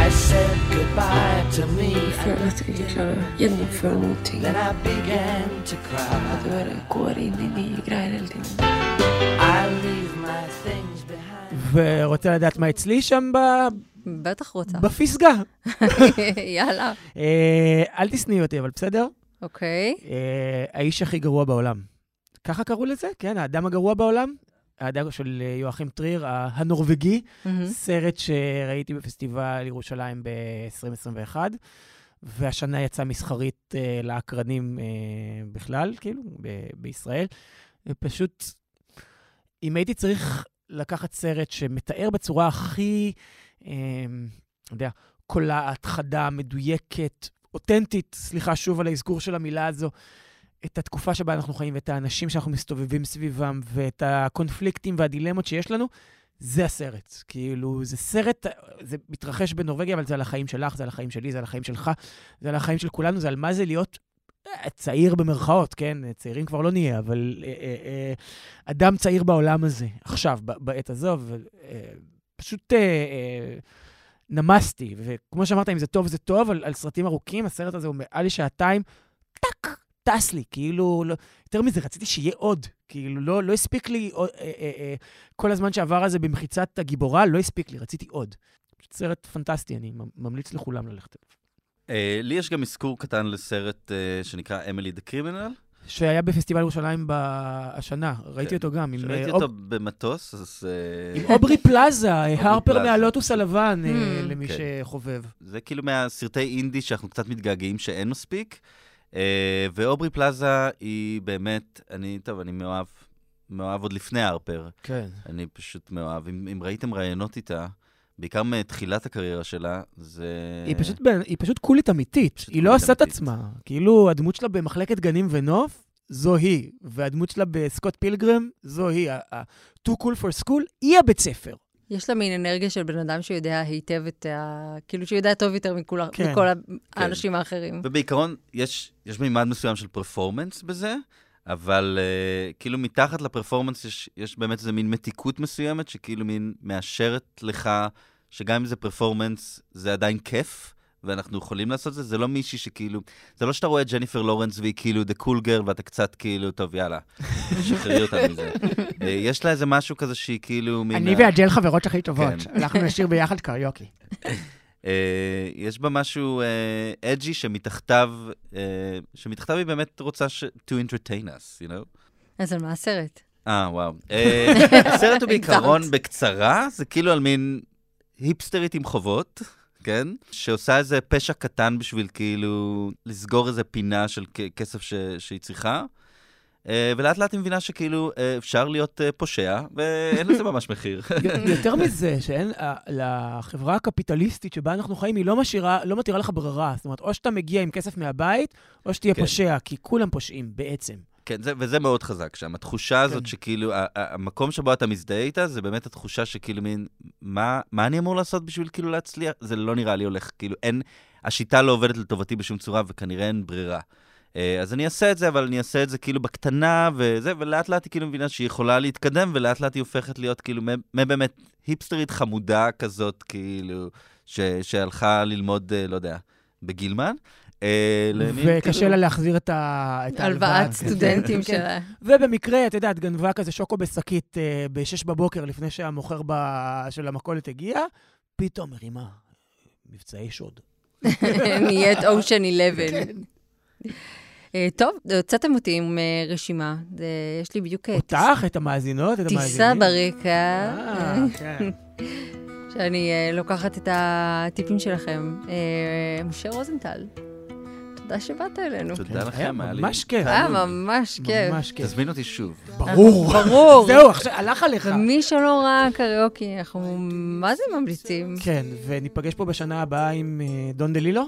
I said goodbye to me. Jeg føler at jeg ikke klarer å gjennomføre noen ting. Then I began to cry. At du bare går inn i nye greier hele tiden. ורוצה לדעת מה אצלי שם ב... בטח רוצה. בפסגה. [LAUGHS] יאללה. אה, אל תשנאי אותי, אבל בסדר? אוקיי. אה, האיש הכי גרוע בעולם. ככה קראו לזה? כן, האדם הגרוע בעולם? האדם של אה, יואכים טריר, הנורבגי. סרט שראיתי בפסטיבל ירושלים ב-2021, והשנה יצא מסחרית אה, לאקרנים אה, בכלל, כאילו, ב- בישראל. ופשוט, אם הייתי צריך לקחת סרט שמתאר בצורה הכי, אה, אתה יודע, קולעת, חדה, מדויקת, אותנטית, סליחה שוב על האזכור של המילה הזו, את התקופה שבה אנחנו חיים ואת האנשים שאנחנו מסתובבים סביבם ואת הקונפליקטים והדילמות שיש לנו, זה הסרט. כאילו, זה סרט, זה מתרחש בנורבגיה, אבל זה על החיים שלך, זה על החיים שלי, זה על החיים שלך, זה על החיים של כולנו, זה על מה זה להיות צעיר במרכאות, כן? צעירים כבר לא נהיה, אבל אה, אה, אה, אדם צעיר בעולם הזה, עכשיו, בעת הזו, אה, אה, נמסתי. וכמו שאמרת, אם זה טוב, זה טוב, על, על סרטים ארוכים, הסרט הזה הוא מעל לשעתיים, טאק, טס לי, כאילו, לא, יותר מזה, רציתי שיהיה עוד. כאילו, לא, לא הספיק לי, אה, אה, אה, כל הזמן שעבר הזה במחיצת הגיבורה, לא הספיק לי, רציתי עוד. פשוט סרט פנטסטי, אני ממליץ לכולם ללכת אליו. אה, לי יש גם אזכור קטן לסרט אה, שנקרא Emily the Criminal. שהיה בפסטיבל ירושלים השנה, ראיתי אותו גם. אה, אותו אוב- במטוס, אז... עם אוברי פלאזה, הרפר. מהלוטוס הלבן, Hmm. למי כן. שחובב. זה כאילו מהסרטי אינדי שאנחנו קצת מתגעגעים שאין מספיק. אה, ואוברי פלאזה היא באמת, אני, טוב, אני מאוהב, מאוהב עוד לפני הרפר. כן. אני פשוט מאוהב. אם, אם ראיתם ראיונות איתה, בעיקר מתחילת הקריירה שלה, זה... היא פשוט, ב- היא פשוט קולית אמיתית, פשוט היא לא עושה את. עצמה. כאילו, הדמות שלה במחלקת גנים ונוף, זו היא. והדמות שלה בסקוט פילגרם, זו היא. ה- ה- Too cool for school, היא הבית ספר. יש לה מין אנרגיה של בן אדם שיודע היטב את ה... כאילו שהוא יודע טוב יותר מכול, כן. מכל האנשים האחרים. ובעיקרון, יש, יש מימד מסוים של פרפורמנס בזה, אבל uh, כאילו מתחת לפרפורמנס יש, יש באמת איזה מין מתיקות מסוימת, שכאילו מין מאשרת לך שגם אם זה פרפורמנס, זה עדיין כיף, ואנחנו יכולים לעשות את זה. זה לא מישהי שכאילו, זה לא שאתה רואה את ג'ניפר לורנס והיא כאילו the cool girl, ואתה קצת כאילו, טוב, יאללה, שחררי אותה [LAUGHS] מזה. אה, יש לה איזה משהו כזה שהיא כאילו. אני ואדל חברות הכי טובות. כן. הלכנו לשיר ביחד קריוקי. [LAUGHS] אה, יש בה משהו edgy שמתחתיו, אה, שמתחתיו היא באמת רוצה ש... to entertain us, you know? אז על מה הסרט? אה, וואו. [LAUGHS] אה, הסרט הוא בעיקרון. בקצרה, זה כאילו על מין היפסטרית עם חובות, כן? שעושה איזה פשע קטן בשביל כאילו לסגור איזה פינה של כסף ש... שהיא צריכה. אה, ולאט לאט היא מבינה שכאילו אה, אפשר להיות אה, פושע, ואין לזה ממש מחיר. [LAUGHS] יותר מזה, שאין, לחברה הקפיטליסטית שבה אנחנו חיים, היא לא משאירה, לא מתירה לך ברירה. זאת אומרת, או שאתה מגיע עם כסף מהבית, או שתהיה כן. פושע, כי כולם פושעים, בעצם. כן, זה, וזה מאוד חזק שם. התחושה הזאת כן. שכאילו, ה- ה- המקום שבו אתה מזדהה איתה, זה באמת התחושה שכאילו מין, מה, מה אני אמור לעשות בשביל כאילו להצליח? זה לא נראה לי הולך, כאילו אין, השיטה לא עובדת לטובתי בשום צורה, וכנראה אין ברירה. אה, אז אני אעשה את זה, אבל אני אעשה את זה כאילו בקטנה וזה, ולאט לאט היא כאילו מבינה שהיא יכולה להתקדם, ולאט לאט היא הופכת להיות כאילו, באמת היפסטרית חמודה כזאת, כאילו, ש, שהלכה ללמוד, אה, לא יודע, בגילמן. אה, וקשה לה להחזיר את ההלוואה. הלוואת כן. סטודנטים כן. שלה. ובמקרה, את יודעת, גנבה כזה שוקו בשקית אה, ב-6 בבוקר לפני שהמוכר של המכולת הגיע, פתאום מרימה מבצעי שוד. [LAUGHS] נהיית אושן 11. אה, טוב, הוצאתם אותי עם אה, רשימה. זה- יש לי בדיוק אה, אותך, את המאזינות, את טיסה המאזינים. ברקע. אה, כן. [LAUGHS] שאני אה, לוקחת את הטיפים שלכם. אה, משה רוזנטל, תודה שבאת אלינו. תודה כן, לכם, היה לי ממש כיף. היה ממש כיף. ממש כיף. תזמין אותי שוב. ברור. ברור. זהו, עכשיו הלך עליך. ומי שלא ראה קריוקי, אנחנו מה זה ממליצים? כן, וניפגש פה בשנה הבאה עם אה, דון דלילו.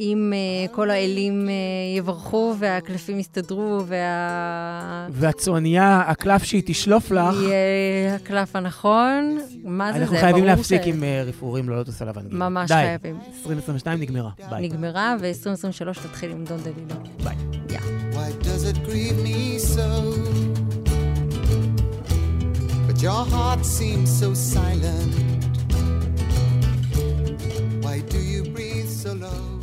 אם אה, כל האלים אה, יברכו והקלפים יסתדרו וה... והצוענייה, הקלף שהיא תשלוף לך, יהיה הקלף הנכון, מה זה זה? אנחנו חייבים להפסיק ש- עם אה, רפרורים ללוטוס הלבן. גיל. ממש די. חייבים. 2022 נגמרה. ביי. נגמרה, ו-2023 תתחיל עם דון דלינו. ביי. Why does it grieve me so? But your heart seems so silent. Why do you breathe so low?